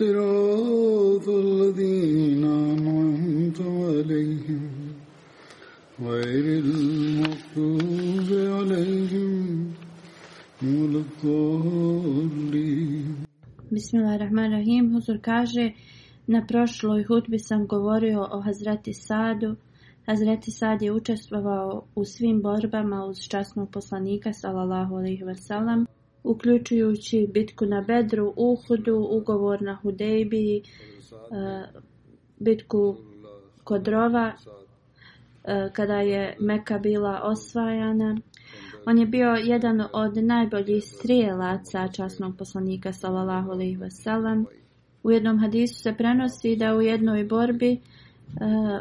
صراط الذين أنعمت عليهم غير المغضوب عليهم ولا الضالين بسم الله الرحمن الرحيم حضور كاجي Na prošloj hutbi sam govorio o Hazreti Sadu. Hazreti Sad je učestvovao u svim borbama uz časnog poslanika, salallahu alaihi wa sallam uključujući bitku na Bedru, Uhudu, ugovor na Hudejbiji, eh, bitku Kodrova, eh, kada je Meka bila osvajana. On je bio jedan od najboljih strijelaca časnog poslanika sallallahu alejhi ve sellem. U jednom hadisu se prenosi da u jednoj borbi eh,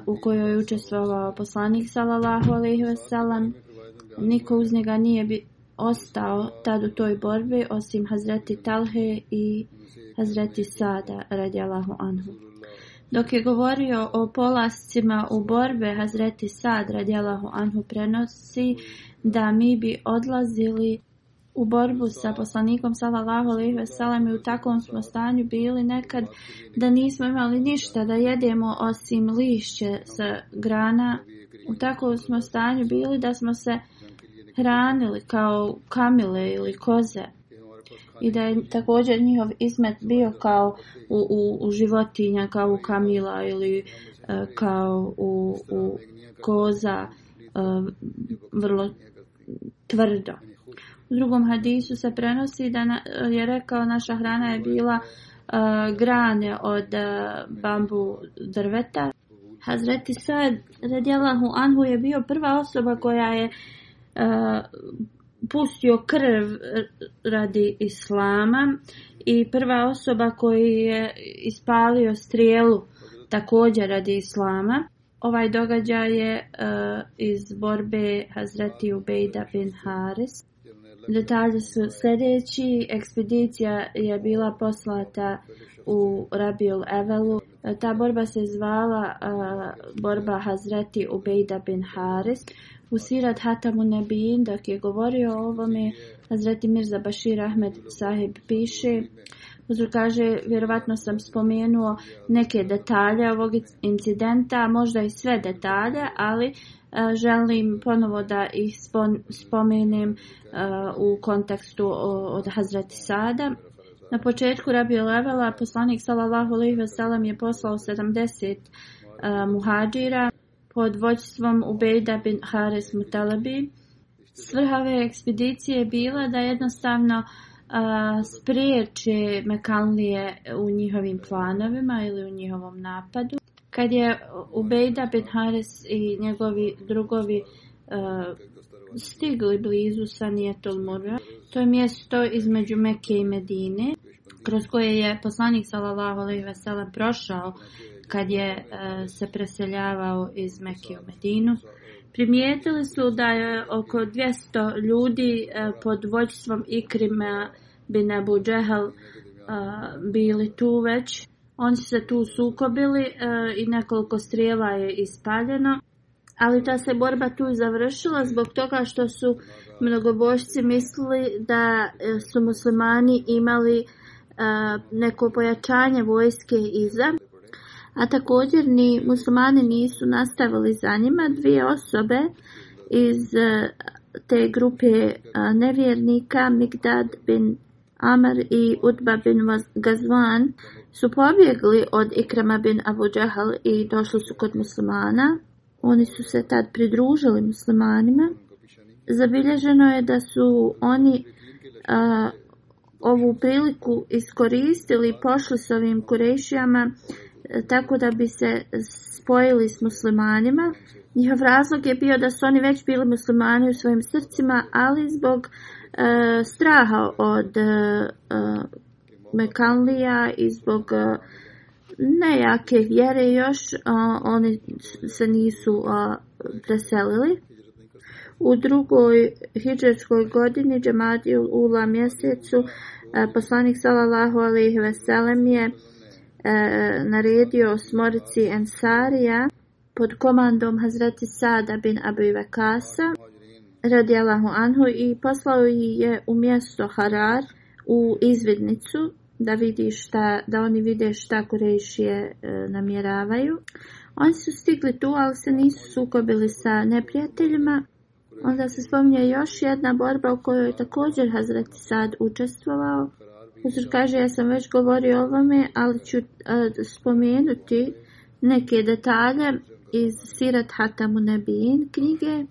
u kojoj učestvovao poslanik sallallahu alejhi ve sellem niko uz njega nije bi, ostao tad u toj borbi osim Hazreti Talhe i Hazreti Sada radi Allahu Anhu. Dok je govorio o polascima u borbe, Hazreti Sad radi Allahu Anhu prenosi da mi bi odlazili u borbu sa poslanikom sallallahu alejhi ve sellem i u takvom smo stanju bili nekad da nismo imali ništa da jedemo osim lišće sa grana u takvom smo stanju bili da smo se uh, hranili kao kamile ili koze i da je također njihov izmet bio kao u, u, u životinja, kao u kamila ili e, kao u, u koza e, vrlo tvrdo. U drugom hadisu se prenosi da na, je rekao naša hrana je bila e, grane od e, bambu drveta. Hazreti Sad, radijalahu anhu, je bio prva osoba koja je pustio krv radi islama i prva osoba koji je ispalio strijelu također radi islama. Ovaj događaj je uh, iz borbe Hazreti Ubejda bin Haris. Detalje su sljedeći. Ekspedicija je bila poslata u Rabiul Evelu. Ta borba se zvala uh, borba Hazreti Ubejda bin Haris. Uh, u Sirat Hatamu Nebijin, dok je govorio o ovome, Hazreti Mirza Bashir Ahmed Sahib piše, uzor kaže, vjerovatno sam spomenuo neke detalje ovog incidenta, možda i sve detalje, ali a, e, želim ponovo da ih spon, spomenem a, e, u kontekstu o, od Hazreti Sada. Na početku Rabio Levela, poslanik s.a.v. je poslao 70 a, e, muhađira, pod vođstvom Ubejda bin Haris Mutalabi. Svrha ove ekspedicije bila da jednostavno a, spriječe Mekanlije u njihovim planovima ili u njihovom napadu. Kad je Ubejda bin Haris i njegovi drugovi a, stigli blizu Sanijetul Murra, to je mjesto između Mekke i Medine, kroz koje je poslanik s.a.v. prošao kad je e, se preseljavao iz Mekke u Medinu. Primijetili su da je oko 200 ljudi e, pod vođstvom Ikrima bin Abu Džehal e, bili tu već. Oni su se tu sukobili i nekoliko strijeva je ispaljeno. Ali ta se borba tu završila zbog toga što su mnogobošci mislili da su muslimani imali neko pojačanje vojske iza a također ni muslimani nisu nastavili za njima dvije osobe iz e, te grupe e, nevjernika Migdad bin Amr i Utba bin Gazvan su pobjegli od Ikrama bin Abu Džahal i došli su kod muslimana. Oni su se tad pridružili muslimanima. Zabilježeno je da su oni a, ovu priliku iskoristili i pošli s ovim kurešijama tako da bi se spojili s muslimanima. Njihov razlog je bio da su oni već bili muslimani u svojim srcima, ali zbog e, straha od e, e Mekanlija i zbog e, nejake vjere još, e, oni se nisu e, preselili. U drugoj hijđarskoj godini, džemadi u ula mjesecu, e, poslanik s.a.v. je E, naredio smorici Ensarija pod komandom Hazreti Sada bin Abu Vakasa radijalahu anhu i poslao je u mjesto Harar u izvidnicu da vidi šta, da oni vide šta Kurešije e, namjeravaju. Oni su stigli tu, ali se nisu sukobili sa neprijateljima. Onda se spominje još jedna borba u kojoj također Hazreti Sad učestvovao. Profesor kaže, ja sam već govorio o ovome, ali ću uh, spomenuti neke detalje iz Sirat Hatamu Nebin knjige.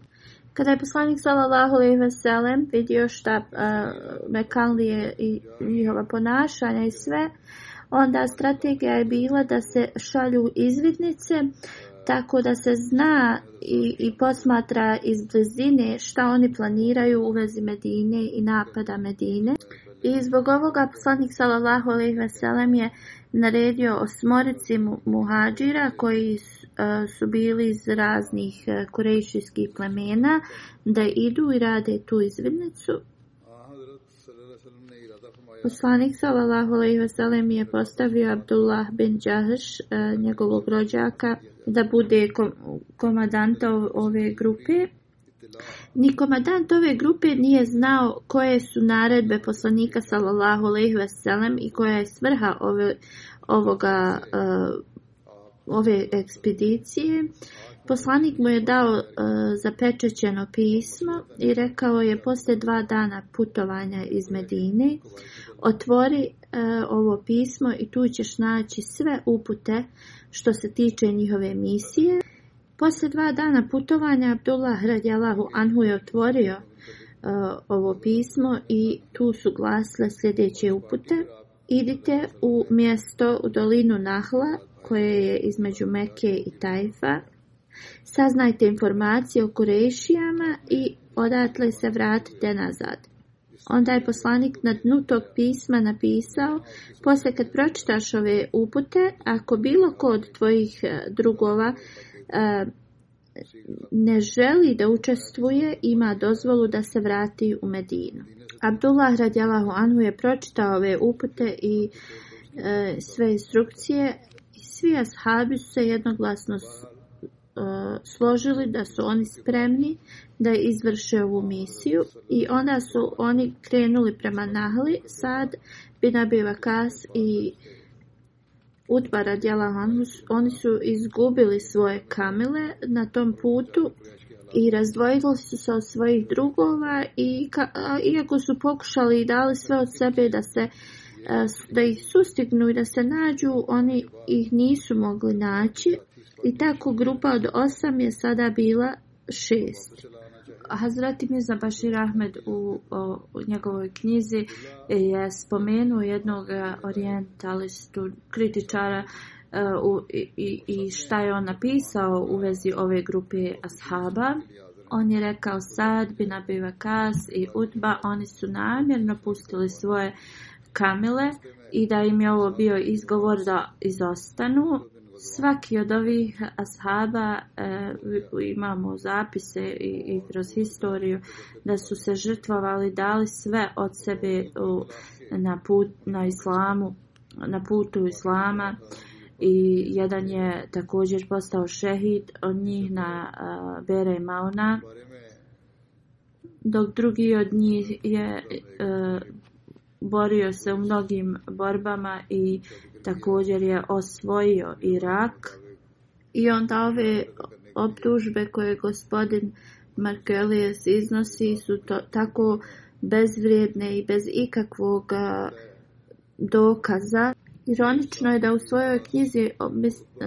Kada je poslanik sallallahu alejhi ve sellem vidio šta uh, Mekalije i njihova ponašanja i sve, onda strategija je bila da se šalju izvidnice tako da se zna i, i posmatra iz blizine šta oni planiraju u vezi Medine i napada Medine. Uh, I zbog ovoga poslanik sallallahu alejhi ve sellem je naredio osmorici muhadžira koji e, su bili iz raznih e, kurejšijskih plemena da idu i rade tu izvidnicu. Poslanik sallallahu alejhi ve sellem je postavio Abdullah bin Jahsh e, njegovog rođaka da bude komandanta ove grupe. Ni komadant ove grupe nije znao koje su naredbe poslanika sallallahu alejhi ve sellem i koja je svrha ove ovoga uh, ove ekspedicije. Poslanik mu je dao uh, eh, zapečećeno pismo i rekao je posle dva dana putovanja iz Medine otvori uh, ovo pismo i tu ćeš naći sve upute što se tiče njihove misije. Uh, Poslije dva dana putovanja Abdullah radijalahu anhu je otvorio uh, ovo pismo i tu su glasile sljedeće upute. Idite u mjesto u dolinu Nahla koje je između Meke i Tajfa. Saznajte informacije o Kurešijama i odatle se vratite nazad. Onda je poslanik na dnu tog pisma napisao, poslije kad pročitaš ove upute, ako bilo ko od tvojih e, drugova ne želi da učestvuje, ima dozvolu da se vrati u Medinu. Abdullah radijalahu anhu je pročitao ove upute i e, sve instrukcije i svi ashabi su se jednoglasno s, e, složili da su oni spremni da izvrše ovu misiju i onda su oni krenuli prema Nahli, Sad, Binabi Vakas i e, Utba radijala Hanhus, oni su izgubili svoje kamele na tom putu i razdvojili su se od svojih drugova i ka, a, iako su pokušali i dali sve od sebe da se a, da ih sustignu i da se nađu, oni ih nisu mogli naći i tako grupa od osam je sada bila šest. Hazreti Mirza Bashir Ahmed u, o, u njegovoj knjizi e, je spomenuo jednog e, orientalistu, kritičara e, u, i, i šta je on napisao u vezi ove grupe ashaba. On je rekao Sad, Binabiva Kas i Utba, oni su namjerno pustili svoje kamile i da im je ovo bio izgovor da izostanu svaki od ovih ashaba e, imamo zapise i, i kroz historiju da su se žrtvovali, dali sve od sebe u, na, put, na islamu, na putu islama i jedan je također postao šehid od njih na e, Bere Mauna, dok drugi od njih je e, borio se u mnogim borbama i također je osvojio Irak i onda ove optužbe koje gospodin Markelijes iznosi su to, tako bezvrijedne i bez ikakvog dokaza. Ironično je da u svojoj knjizi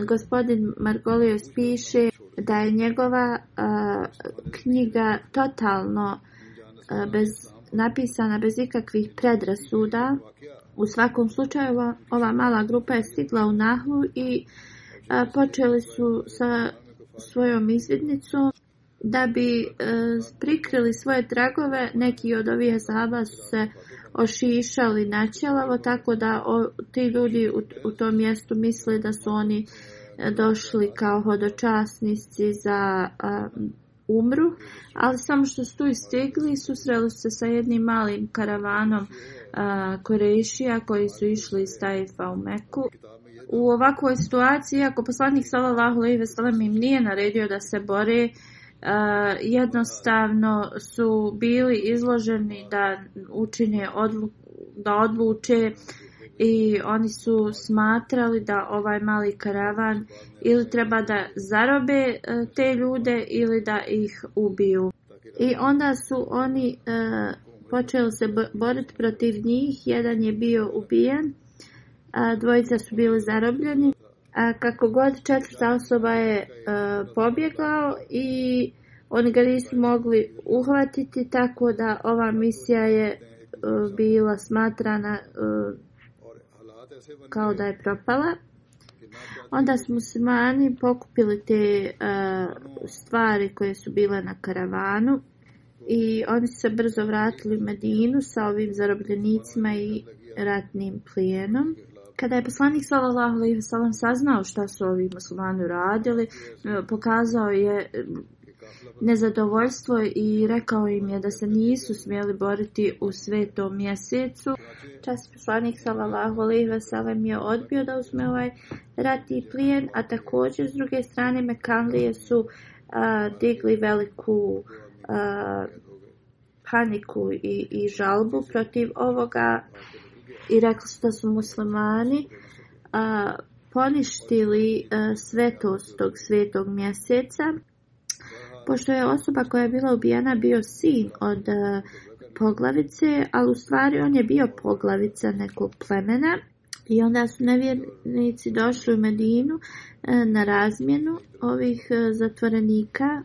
gospodin Margolijos piše da je njegova a, knjiga totalno a, bez, napisana bez ikakvih predrasuda U svakom slučaju ova, ova mala grupa je stigla u Nahlu i a, e, počeli su sa svojom izvidnicom. Da bi e, prikrili svoje tragove, neki od ovih zaba su se ošišali na ćelavo, tako da o, ti ljudi u, u tom mjestu misle da su oni e, došli kao hodočasnici za a, umru, ali samo što su tu istigli i susreli se sa jednim malim karavanom a, Korešija koji su išli iz Tajfa u Meku. U ovakvoj situaciji, ako poslanik sallallahu alejhi ve sellem im nije naredio da se bore, jednostavno su bili izloženi da učine odlu, da odluče i oni su smatrali da ovaj mali karavan ili treba da zarobe e, te ljude ili da ih ubiju. I onda su oni e, počeli se boriti protiv njih, jedan je bio ubijen, a dvojica su bili zarobljeni. A kako god četvrta osoba je e, pobjegao i oni ga nisu mogli uhvatiti, tako da ova misija je e, bila smatrana... E, kao da je propala. Onda smo se mani pokupili te uh, stvari koje su bile na karavanu i oni se brzo vratili u Medinu sa ovim zarobljenicima i ratnim plijenom. Kada je poslanik sallallahu alejhi ve sellem saznao šta su ovi muslimani radili, e, pokazao je nezadovoljstvo i rekao im je da se nisu smjeli boriti u svetom mjesecu. Čas poslanik sallallahu alejhi ve sellem je odbio da uzme ovaj rat i plijen, a također s druge strane Mekanlije su a, digli veliku a, paniku i, i žalbu protiv ovoga i rekli su da su muslimani a, poništili a, svetost tog svetog mjeseca pošto je osoba koja je bila ubijena bio sin od e, poglavice, ali u stvari on je bio poglavica nekog plemena. I onda su nevjernici došli u Medinu e, na razmjenu ovih e, zatvorenika.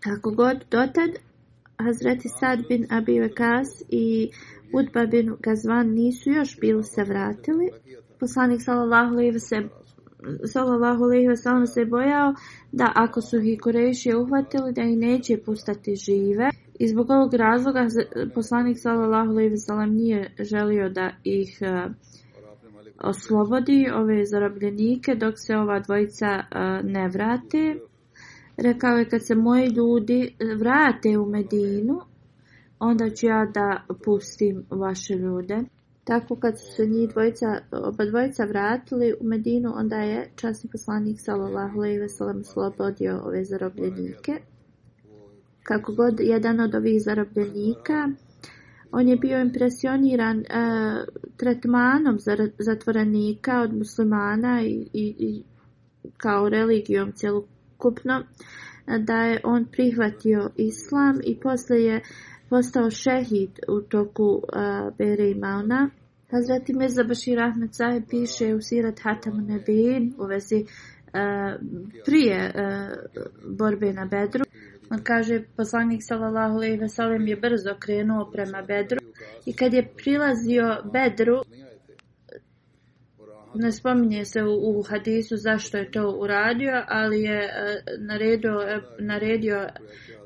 Kako god dotad, Hazreti Sad bin Abi Vekas i Utba bin Gazvan nisu još bili se vratili. Poslanik s.a.v. se sallallahu alejhi ve sellem se bojao da ako su ih kurejšije uhvatili da ih neće pustati žive i zbog ovog razloga poslanik sallallahu alejhi ve sellem nije želio da ih e, oslobodi ove zarobljenike dok se ova dvojica e, ne vrate rekao je kad se moji ljudi vrate u Medinu onda ću ja da pustim vaše ljude Tako kad su se njih dvojica, oba dvojica vratili u Medinu, onda je časni poslanik sallallahu alejhi ve sellem slobodio ove zarobljenike. Kako god jedan od ovih zarobljenika, on je bio impresioniran e, tretmanom zatvorenika od muslimana i, i, i kao religijom celokupno e, da je on prihvatio islam i posle je e, postao šehid u toku uh, Bere Imauna. Hazreti Mirza Bashir Ahmed Saheb piše u Sirat Hatam Nebin u vezi uh, prije uh, borbe na Bedru. On kaže, poslanik sallallahu alaihi ve sellem je brzo krenuo prema Bedru i kad je prilazio Bedru, ne spominje se u, u hadisu zašto je to uradio, ali je uh, naredio, uh, naredio uh,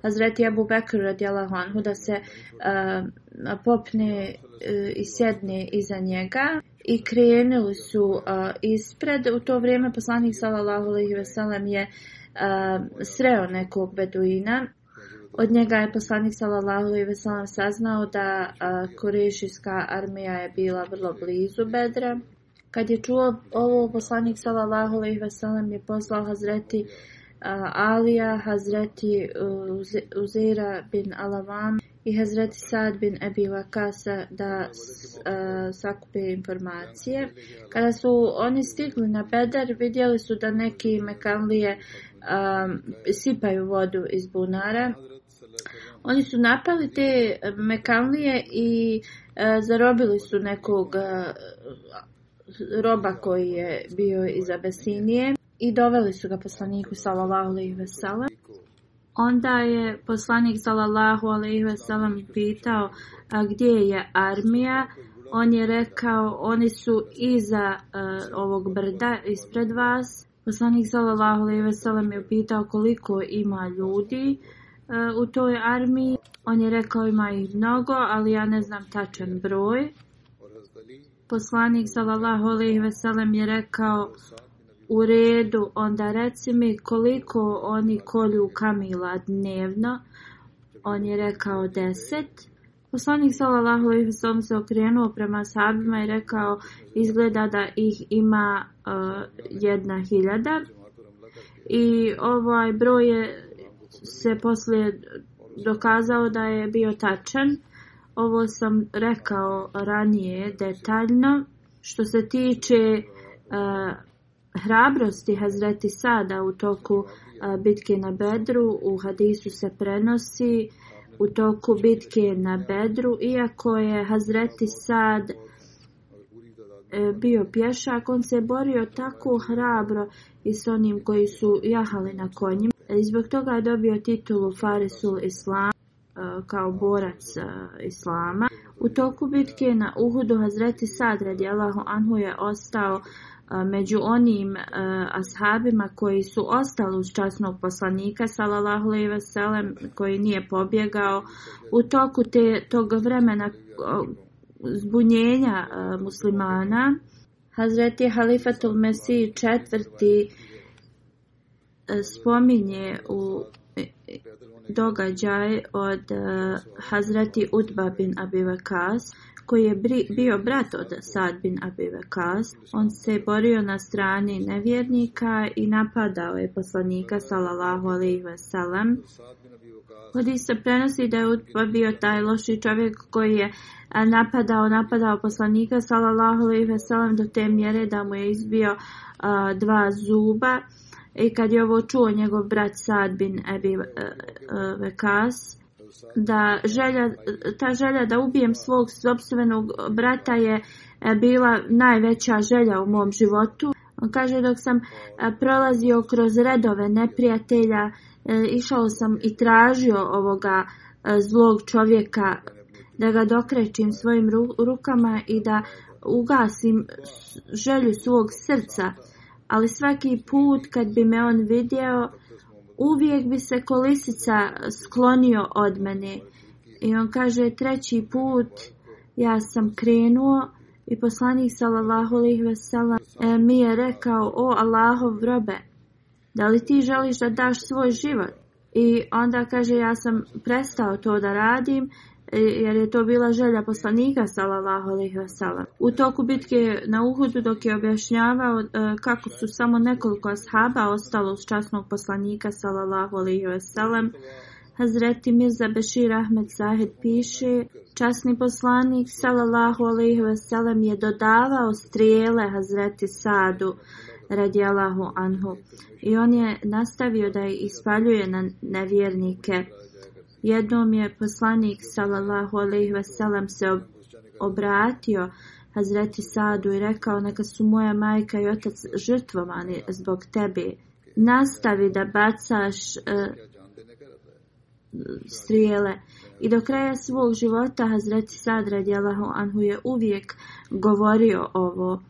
Hazreti Abu Bekr radijalahu anhu da se uh, popne uh, i sjedne iza njega i krenuli su uh, ispred. U to vrijeme poslanik sallallahu alaihi veselam je uh, sreo nekog beduina. Od njega je poslanik sallallahu alaihi veselam saznao da uh, korešijska armija je bila vrlo blizu bedra. Kad je čuo ovo, poslanik sallallahu alaihi veselam je poslao Hazreti uh, Alija, Hazreti uh, Uzeira bin Alavam i Hazreti Sad bin Ebi Vakasa da uh, sakupe informacije. Kada su oni stigli na Bedar, vidjeli su da neki Mekanlije um, sipaju vodu iz bunara. Oni su napali te Mekanlije i uh, zarobili su nekog roba koji je bio iz Abesinije i doveli su ga poslaniku sallallahu alejhi ve sellem onda je poslanik sallallahu alejhi ve sellem pitao a gdje je armija on je rekao oni su iza uh, ovog brda ispred vas poslanik sallallahu alejhi ve sellem je pitao koliko ima ljudi uh, u toj armiji on je rekao ima ih mnogo ali ja ne znam tačan broj Poslanik sallallahu alejhi ve sellem je rekao U redu, onda reci mi koliko oni kolju kamila dnevno. On je rekao deset. Poslanik sallallahu alejhi ve sellem se okrenuo prema sahabima i rekao izgleda da ih ima uh, jedna hiljada. I ovaj broj je se poslije dokazao da je bio tačan. Ovo sam rekao ranije detaljno što se tiče uh, hrabrosti Hazreti Sada u toku bitke na Bedru u hadisu se prenosi u toku bitke na Bedru, iako je Hazreti Sad e, bio pješak, on se borio tako hrabro i s onim koji su jahali na konjima. E, Izbog toga je dobio titulu Farisul Islam e, kao borac Islama. U toku bitke na Uhudu Hazreti Sad radijalahu Anhu je ostao uh, među onim uh, ashabima koji su ostali uz časnog poslanika sallallahu alejhi ve sellem koji nije pobjegao u toku te tog vremena uh, zbunjenja uh, muslimana Hazreti Halifatul Mesih IV e, spominje u događaj od uh, Hazreti Utba bin Abi Vakas koji je bio brat od Sad bin Abi Vekas, on se borio na strani nevjernika i napadao je poslanika sallallahu alejhi ve sellem. Hadis se prenosi da je Utba bio taj loši čovjek koji je napadao, napadao poslanika sallallahu alejhi ve sellem do te mjere da mu je izbio a, dva zuba. I kad je ovo čuo njegov brat Sad bin Abi Vekas, e, e, da želja, ta želja da ubijem svog sobstvenog brata je e, bila najveća želja u mom životu. On kaže, dok sam e, prolazio kroz redove neprijatelja, e, išao sam i tražio ovoga zlog čovjeka da ga dokrećim svojim rukama i da ugasim želju svog srca. Ali svaki put kad bi me on vidio, uvijek bi se kolisica sklonio od mene. I on kaže, treći put ja sam krenuo i poslanik sallallahu alaihi ve sellem e, mi je rekao, o Allahov robe, da li ti želiš da daš svoj život? I onda kaže, ja sam prestao to da radim E, jer je to bila želja poslanika sallallahu alejhi ve sellem. U toku bitke na Uhudu dok je objašnjavao e, kako su samo nekoliko ashaba ostalo uz časnog poslanika sallallahu alejhi ve sellem, Hazreti Mirza Bešir Ahmed Zahid piše Časni poslanik sallallahu alejhi ve sellem je dodavao strijele Hazreti Sadu radijallahu anhu i on je nastavio da ispaljuje na nevjernike. Jednom je poslanik sallallahu alejhi ve sellem se obratio Hazreti Sadu i rekao neka su moja majka i otac žrtvovani zbog tebe. Nastavi da bacaš uh, strijele. I do kraja svog života Hazreti Sad radijalahu anhu je uvijek govorio ovo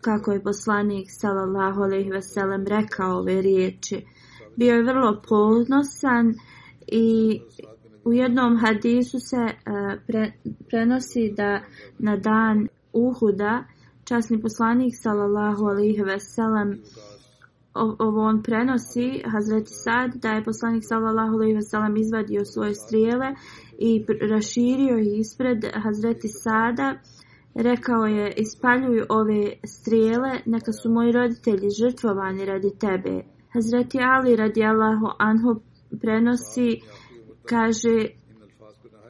kako je poslanik sallallahu alejhi ve sellem rekao ove riječi. Bio je vrlo ponosan i u jednom hadisu se e, pre, prenosi da na dan Uhuda časni poslanik sallallahu alejhi ve sellem ovo on prenosi Hazreti Sad da je poslanik sallallahu alejhi ve sellem izvadio svoje strijele i proširio ih ispred Hazreti Sada rekao je ispaljuj ove strijele neka su moji roditelji žrtvovani radi tebe Hazreti Ali radijallahu anhu prenosi kaže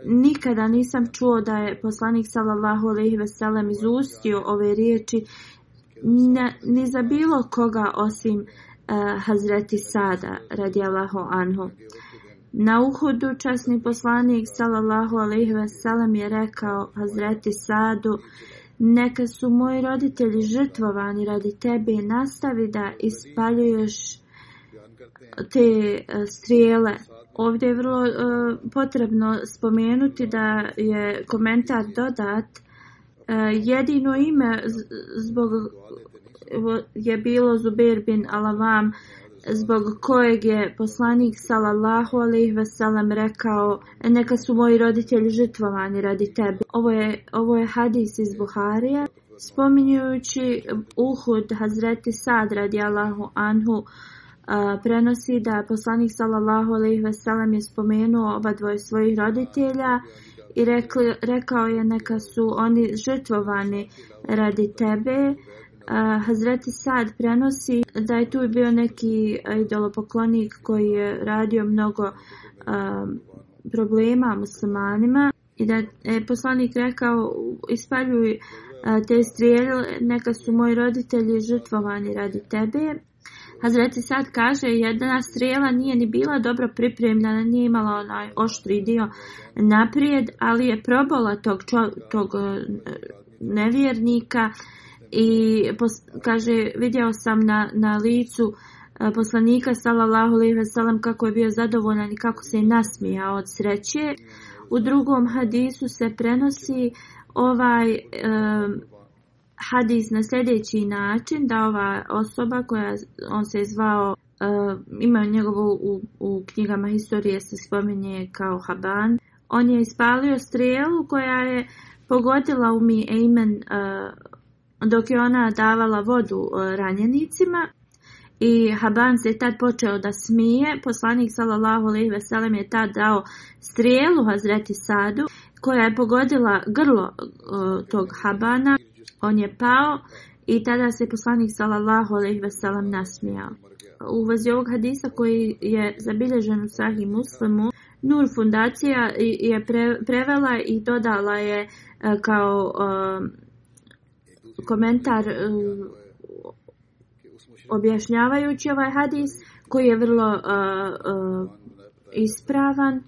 nikada nisam čuo da je poslanik sallallahu alejhi ve sellem izustio ove riječi ne, ni za bilo koga osim uh, Hazreti Sada radijallahu anhu na uhudu časni poslanik sallallahu alejhi ve sellem je rekao Hazreti Sadu neka su moji roditelji žrtvovani radi tebe nastavi da ispaljuješ te e, strijele. Ovdje je vrlo uh, potrebno spomenuti da je komentar dodat uh, jedino ime zbog je bilo Zubair bin Alavam zbog kojeg je poslanik sallallahu alejhi ve sellem rekao neka su moji roditelji žrtvovani radi tebe. Ovo je ovo je hadis iz Buharija. Spominjujući Uhud Hazreti Sad radijallahu anhu uh, a, prenosi da poslanik sallallahu alejhi ve sellem je spomenuo oba dvoje svojih roditelja i rekli, rekao je neka su oni žrtvovani radi tebe a, Hazreti Sad prenosi da je tu bio neki e, idolopoklonik koji je radio mnogo a, problema muslimanima i da je poslanik rekao ispaljuj te strijele, neka su moji roditelji žrtvovani radi tebe. Hazreti Sad kaže, jedna strela nije ni bila dobro pripremljena, nije imala onaj oštri dio naprijed, ali je probala tog, čo, tog e, nevjernika i pos, kaže, vidjao sam na, na licu e, poslanika sallallahu alejhi ve sellem kako je bio zadovoljan i kako se je nasmijao od sreće. U drugom hadisu se prenosi ovaj e, hadis na sljedeći način, da ova osoba koja on se zvao, uh, ima njegovu u, u knjigama historije se spominje kao Haban, on je ispalio strijelu koja je pogodila u mi Ejmen uh, e, dok je ona davala vodu uh, ranjenicima. I Haban se je tad počeo da smije. Poslanik sallallahu alaihi ve sellem je tad dao strijelu Hazreti Sadu koja je pogodila grlo uh, tog Habana. On je pao i tada se poslanik sallallahu alejhi ve sellem nasmijao. U vezi ovog hadisa koji je zabilježen u Sahih Muslimu, Nur fundacija je prevela i dodala je e, kao e, komentar e, objašnjavajući ovaj hadis koji je vrlo uh, uh, ispravan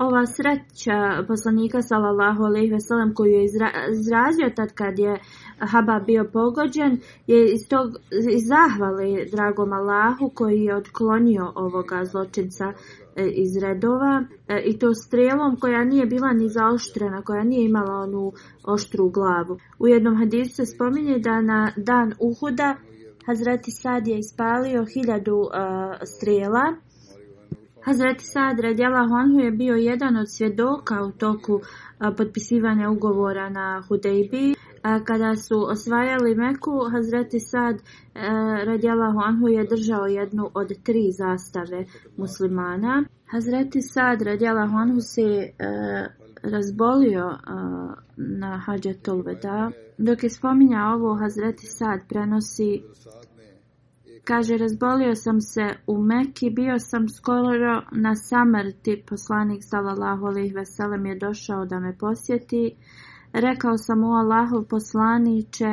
ova sreća poslanika sallallahu alejhi ve sellem koju je izrazio tad kad je Haba bio pogođen je iz tog iz zahvale dragom Allahu koji je odklonio ovoga zločinca e, iz redova e, i to strelom koja nije bila ni zaoštrena, koja nije imala onu oštru glavu. U jednom hadisu se spominje da na dan Uhuda Hazreti Sad je ispalio hiljadu uh, strela Hazreti Sad Radjela Honhu je bio jedan od svjedoka u toku potpisivanja ugovora na Hudejbi. Kada su osvajali Meku, Hazreti Sad e, Radjela Honhu je držao jednu od tri zastave muslimana. Hazreti Sad Radjela Honhu se e, razbolio e, na Hadžetul Veda. Dok je spominjao ovo, Hazreti Sad prenosi kaže, razbolio sam se u Meki, bio sam skoro na samrti, poslanik sallallahu alaih veselem je došao da me posjeti. Rekao sam u Allahov poslaniće,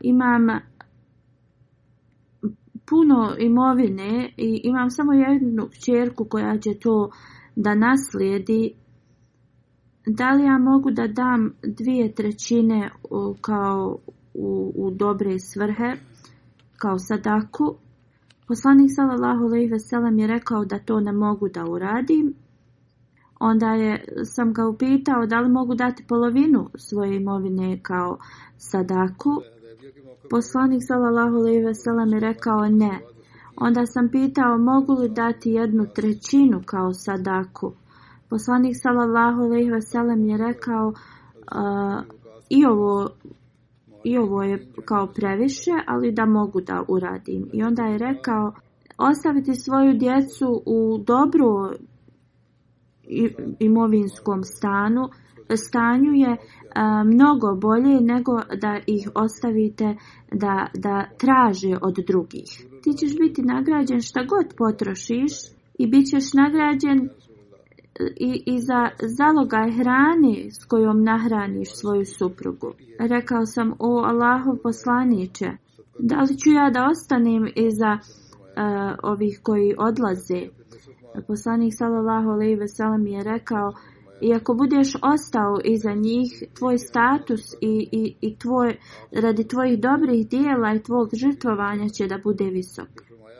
imam puno imovine i imam samo jednu čerku koja će to da naslijedi. Da li ja mogu da dam dvije trećine kao u, u dobre svrhe? kao sadaku. Poslanik sallallahu alejhi ve sellem je rekao da to ne mogu da uradim. Onda je sam ga upitao da li mogu dati polovinu svoje imovine kao sadaku. Poslanik sallallahu alejhi ve sellem je rekao ne. Onda sam pitao mogu li dati jednu trećinu kao sadaku. Poslanik sallallahu alejhi ve sellem je rekao uh, i ovo i ovo je kao previše, ali da mogu da uradim. I onda je rekao, ostaviti svoju djecu u dobru imovinskom stanu, stanju je a, mnogo bolje nego da ih ostavite da, da traže od drugih. Ti ćeš biti nagrađen šta god potrošiš i bit ćeš nagrađen i, i za zaloga hrane s kojom nahraniš svoju suprugu. Rekao sam, o Allahov poslaniće, da li ću ja da ostanem iza e, ovih koji odlaze? Poslanik sallallahu alaihi veselam je rekao, iako budeš ostao iza njih, tvoj status i, i, i tvoj, radi tvojih dobrih dijela i tvojeg žrtvovanja će da bude visok.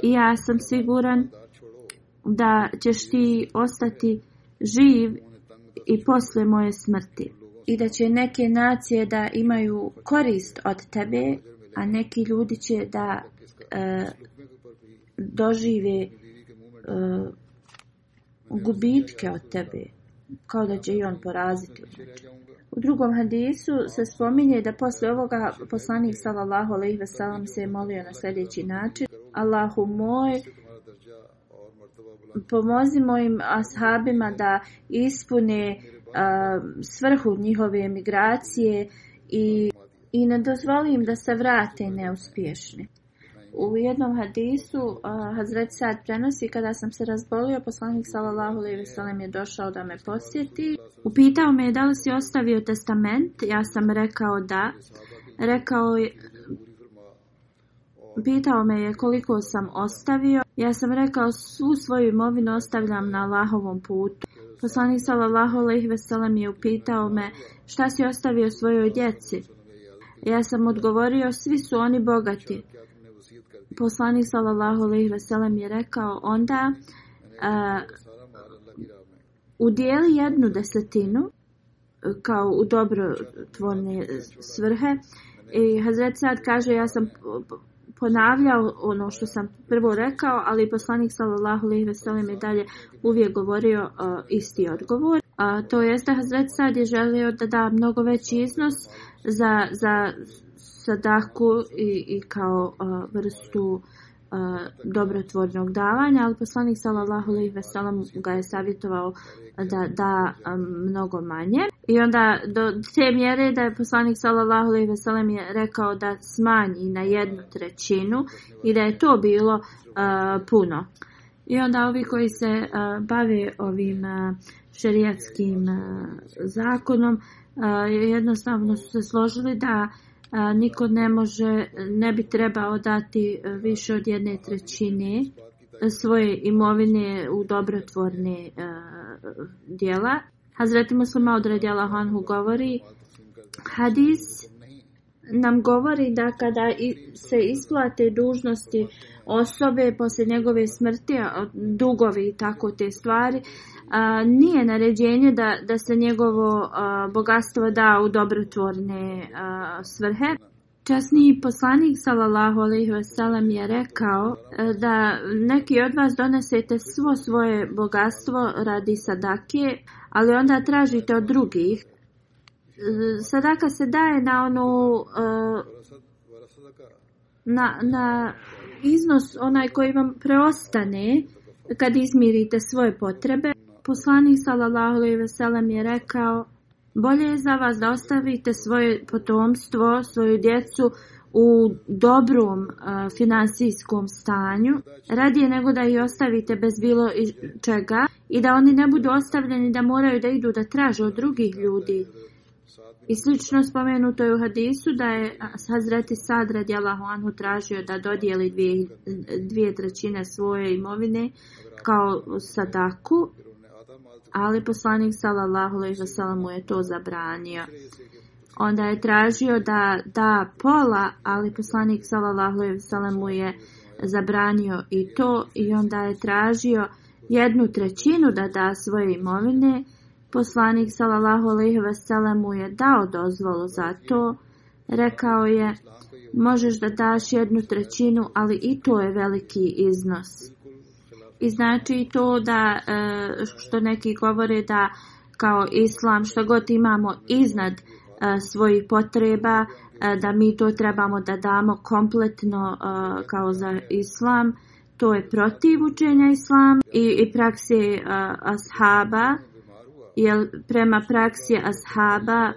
I ja sam siguran da ćeš ti ostati uh, živ i posle moje smrti. I da će neke nacije da imaju korist od tebe, a neki ljudi će da e, dožive e, gubitke od tebe, kao da će i on poraziti. U drugom hadisu se spominje da posle ovoga poslanik sallallahu alejhi ve sellem se je molio na sljedeći način: Allahu moj, pomozimo im ashabima da ispune a, svrhu njihove emigracije i, i ne dozvoli im da se vrate neuspješni. U jednom hadisu Hazret Sad prenosi kada sam se razbolio, poslanik sallallahu alejhi ve sellem je došao da me posjeti. Upitao me je da li si ostavio testament. Ja sam rekao da. Rekao je Pitao me je koliko sam ostavio. Ja sam rekao, svu svoju imovinu ostavljam na Allahovom putu. Poslani sallallahu alaihi veselam je upitao me, šta si ostavio svojoj djeci? Ja sam odgovorio, svi su oni bogati. Poslani sallallahu alaihi veselam je rekao, onda a, udijeli jednu desetinu kao u dobro tvorne svrhe. I Hazret Sad kaže, ja sam ponavljao ono što sam prvo rekao, ali poslanik sallallahu alejhi ve sellem je dalje uvijek govorio uh, isti odgovor. Uh, to jest da Hazret Sad je želio da da mnogo veći iznos za za sadaku i, i kao uh, vrstu uh, dobrotvornog davanja, ali poslanik sallallahu alejhi ve sellem ga je savjetovao da da um, mnogo manje. I onda do te mjere da je poslanik sallallahu alejhi ve sellem je rekao da smanji na jednu trećinu i da je to bilo uh, puno. I onda ovi koji se uh, bave ovim uh, šerijatskim uh, zakonom uh, jednostavno su se složili da uh, niko ne može, ne bi trebao dati e, više od jedne trećine e, svoje imovine u dobrotvorne e, dijela. Hazreti Muslima odredi Allah Anhu govori, hadis nam govori da kada se isplate dužnosti osobe posle njegove smrti, dugovi i tako te stvari, a, nije naređenje da, da se njegovo a, bogatstvo da u dobrotvorne a, svrhe. Časni poslanik sallallahu alejhi ve sellem je rekao e, da neki od vas donesete svo svoje bogatstvo radi sadake, ali onda tražite od drugih. E, sadaka se daje na onu e, na, na iznos onaj koji vam preostane kad izmirite svoje potrebe poslanik sallallahu alejhi ve sellem je rekao: "Bolje je za vas da ostavite svoje potomstvo, svoju djecu u dobrom a, e, finansijskom stanju, radije nego da ih ostavite bez bilo čega i da oni ne budu ostavljeni da moraju da idu da traže od drugih ljudi." I slično spomenuto je u hadisu da je Hazreti Sad radi Allahuanhu tražio da dodijeli dvije, dvije trećine svoje imovine kao sadaku ali poslanik sallallahu alejhi ve sellem mu je to zabranio. Onda je tražio da da pola, ali poslanik sallallahu alejhi ve sellem mu je zabranio i to i onda je tražio jednu trećinu da da svoje imovine. Poslanik sallallahu alejhi ve sellem mu je dao dozvolu za to. Rekao je: "Možeš da daš jednu trećinu, ali i to je veliki iznos." i znači to da e, što neki govore da kao islam što god imamo iznad e, svojih potreba e, da mi to trebamo da damo kompletno kao za islam to je protiv učenja islam i i praksi ashaba jer prema praksi ashaba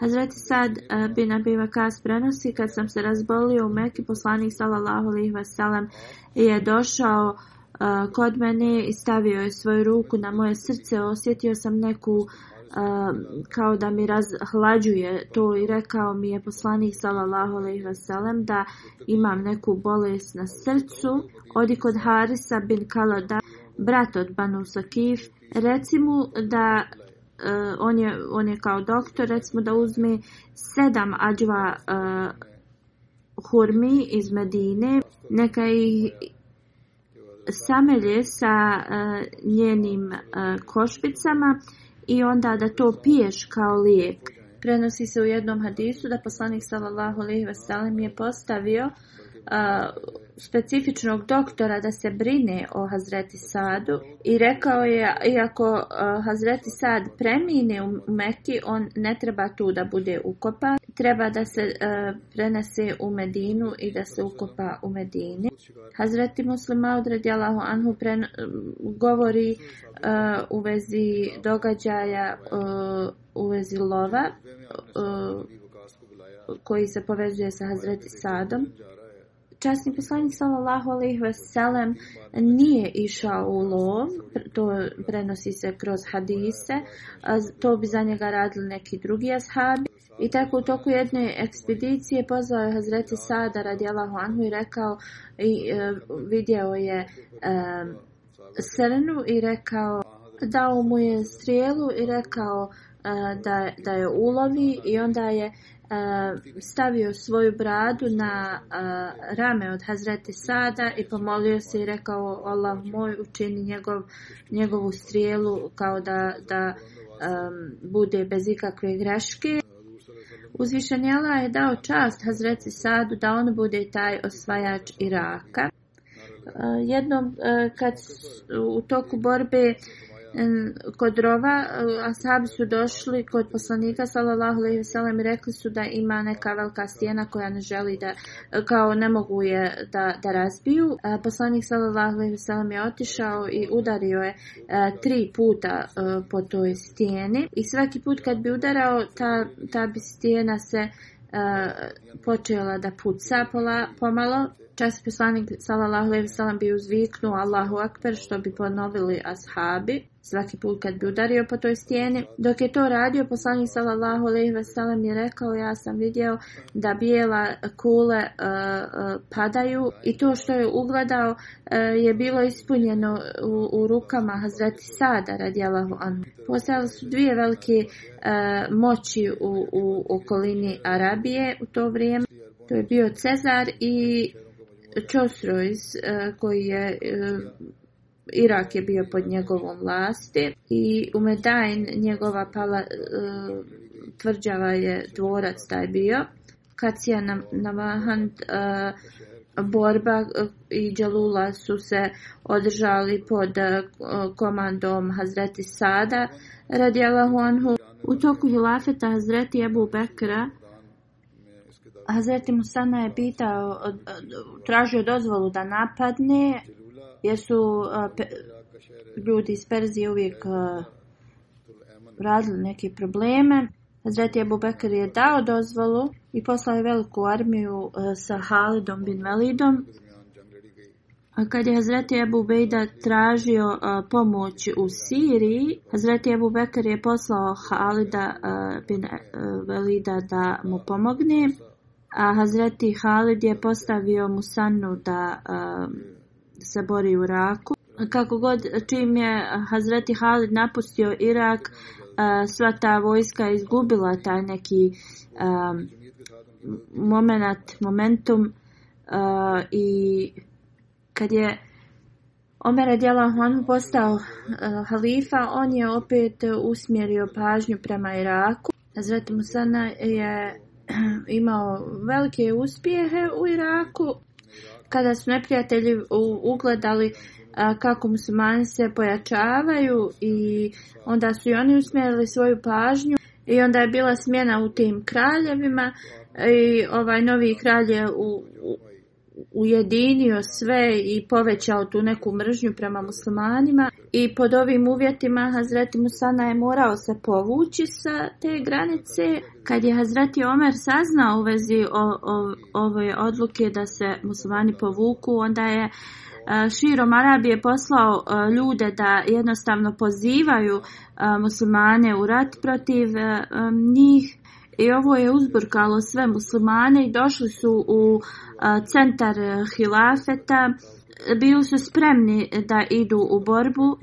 Hazreti Sad eh, bin Abi Vakas prenosi kad sam se razbolio u Mekki poslanik sallallahu alejhi ve sellem je došao eh, kod mene i stavio je svoju ruku na moje srce osjetio sam neku eh, kao da mi razhlađuje to i rekao mi je poslanik sallallahu alejhi ve sellem da imam neku bolest na srcu odi kod Harisa bin Kalada brat od Banu Sakif reci mu da uh, on, je, on je kao doktor recimo da uzme sedam ađva uh, eh, hurmi iz Medine neka ih samelje sa uh, njenim uh, košpicama i onda da to piješ kao lijep prenosi se u jednom hadisu da poslanik sallallahu alejhi ve sellem je postavio uh, specifičnog doktora da se brine o Hazreti Sadu i rekao je iako e, Hazreti Sad premine u Meki, on ne treba tu da bude ukopan, treba da se e, prenese u Medinu i da se ukopa u Medini. Hazreti Muslima odred Jalahu Anhu pren, e, govori e, u vezi događaja e, u vezi lova e, koji se povezuje sa Hazreti Sadom časni poslanik sallallahu alejhi ve sellem nije išao u lov, to prenosi se kroz hadise, to bi za njega radili neki drugi ashabi. I tako u toku jedne ekspedicije pozvao je Hazreti Sada radijallahu anhu i rekao i e, vidjeo je e, srnu i rekao dao mu je strijelu i rekao e, da, da je ulovi i onda je stavio svoju bradu na uh, rame od Hazreti Sada i pomolio se i rekao Allah moj učini njegov, njegovu strijelu kao da, da um, bude bez ikakve greške. Uzvišan Jela je dao čast Hazreti Sadu da on bude taj osvajač Iraka. Uh, jednom uh, kad su, u toku borbe uh, kod rova e, ashabi su došli kod poslanika sallallahu alejhi ve sellem i rekli su da ima neka velika stijena koja ne želi da e, kao ne mogu je da da razbiju e, poslanik sallallahu alejhi ve sellem je otišao i udario je tri puta po toj stijeni i svaki put kad bi udarao ta ta bi stijena se počela da puca pola, pomalo čas poslanik sallallahu alejhi ve sellem bi uzviknuo Allahu akbar što bi ponovili ashabi Svaki put kad bi udario po toj stijeni, dok je to radio, poslanik sallallahu alaihi ve sellem je rekao, ja sam vidio da bijela kule uh, uh, padaju i to što je ugledao uh, je bilo ispunjeno u, u rukama Hazreti Sada radijalahu anu. Postavili su dvije velike uh, moći u, u okolini Arabije u to vrijeme. To je bio Cezar i Čosrojz uh, koji je... Uh, Irak je bio pod njegovom vlasti i u Medajn njegova pala, e, tvrđava je dvorac taj bio. Kacija Navahant, e, borba e, i Đalula su se održali pod e, komandom Hazreti Sada radijalahu anhu. U toku hilafeta Hazreti Ebu Bekra Hazreti Musana je pitao, tražio dozvolu da napadne jer su ljudi iz Perzije uvijek radili neke probleme. Hazreti Abu Bekr je dao dozvolu i poslao je veliku armiju sa Halidom bin Velidom. Kad je Hazreti Abu Bejda tražio pomoć u Siriji, Hazreti Abu Bekr je poslao Halida bin Velida da mu pomogne. A Hazreti Halid je postavio Musanu da uh, se bori u Iraku. Kako god, čim je Hazreti Halid napustio Irak, eh, sva ta vojska izgubila taj neki eh, moment, momentum eh, i kad je Omer Adjela Honu postao halifa, on je opet usmjerio pažnju prema Iraku. Hazreti Musana je imao velike uspjehe u Iraku kada su neprijatelji ugledali a, kako muslimani se pojačavaju i onda su i oni usmjerili svoju pažnju i onda je bila smjena u tim kraljevima i ovaj novi kralj je u, u, ujedinio sve i povećao tu neku mržnju prema muslimanima i pod ovim uvjetima Hazreti Musana je morao se povući sa te granice. Kad je Hazreti Omer saznao u vezi o, o, ove odluke da se muslimani povuku, onda je e, širom Arabije poslao e, ljude da jednostavno pozivaju e, muslimane u rat protiv njih. I ovo je uzburkalo sve muslimane i došli su u uh, centar e, hilafeta, bili su spremni da idu u borbu.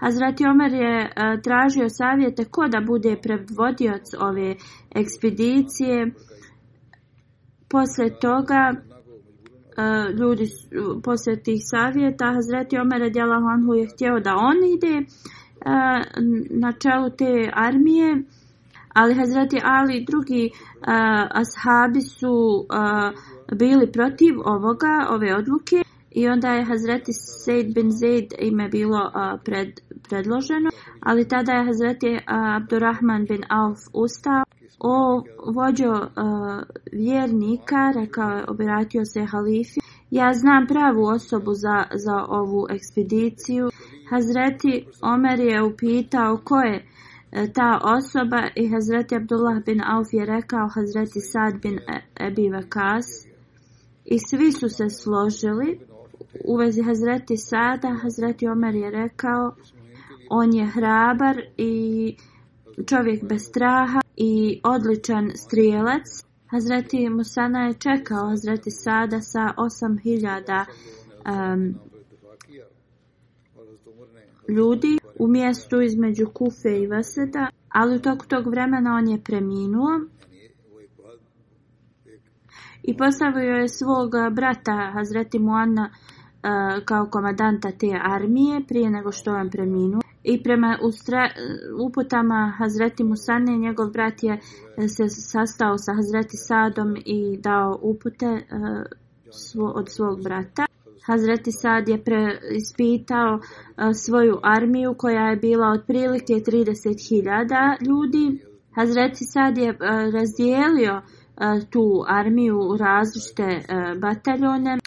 Hazreti Omer je e, tražio savjete ko da bude predvodioc ove ekspedicije. Posle toga, e, ljudi, posle tih savjeta, Hazreti Omer je djelahonhu je htio da on ide na čelu te armije. Ali Hazreti Ali i drugi uh, ashabi su uh, bili protiv ovoga, ove odluke i onda je Hazreti Said bin Zaid ime bilo a, pred, predloženo, ali tada je Hazreti a, Abdurrahman bin Auf ustao. O vođo a, vjernika, rekao je, obiratio se halifi, ja znam pravu osobu za, za ovu ekspediciju. Hazreti Omer je upitao ko je e, ta osoba i Hazreti Abdullah bin Auf je rekao Hazreti Sad bin e-, Ebi Vakas. I svi su se složili u vezi Hazreti Sada. Hazreti Omer je rekao, on je hrabar i čovjek bez straha i odličan strijelac. Hazreti Musana je čekao Hazreti Sada sa 8000 um, ljudi u mjestu između Kufe i Vaseda, ali u toku tog vremena on je preminuo i postavio je svog brata Hazreti Muanna kao komadanta te armije prije nego što on preminuo. I prema uputama Hazreti Musane, njegov brat je se sastao sa Hazreti Sadom i dao upute od svog brata. Hazreti Sad je ispitao svoju armiju koja je bila otprilike 30.000 ljudi. Hazreti Sad je razdijelio uh, tu armiju u različite e, bataljone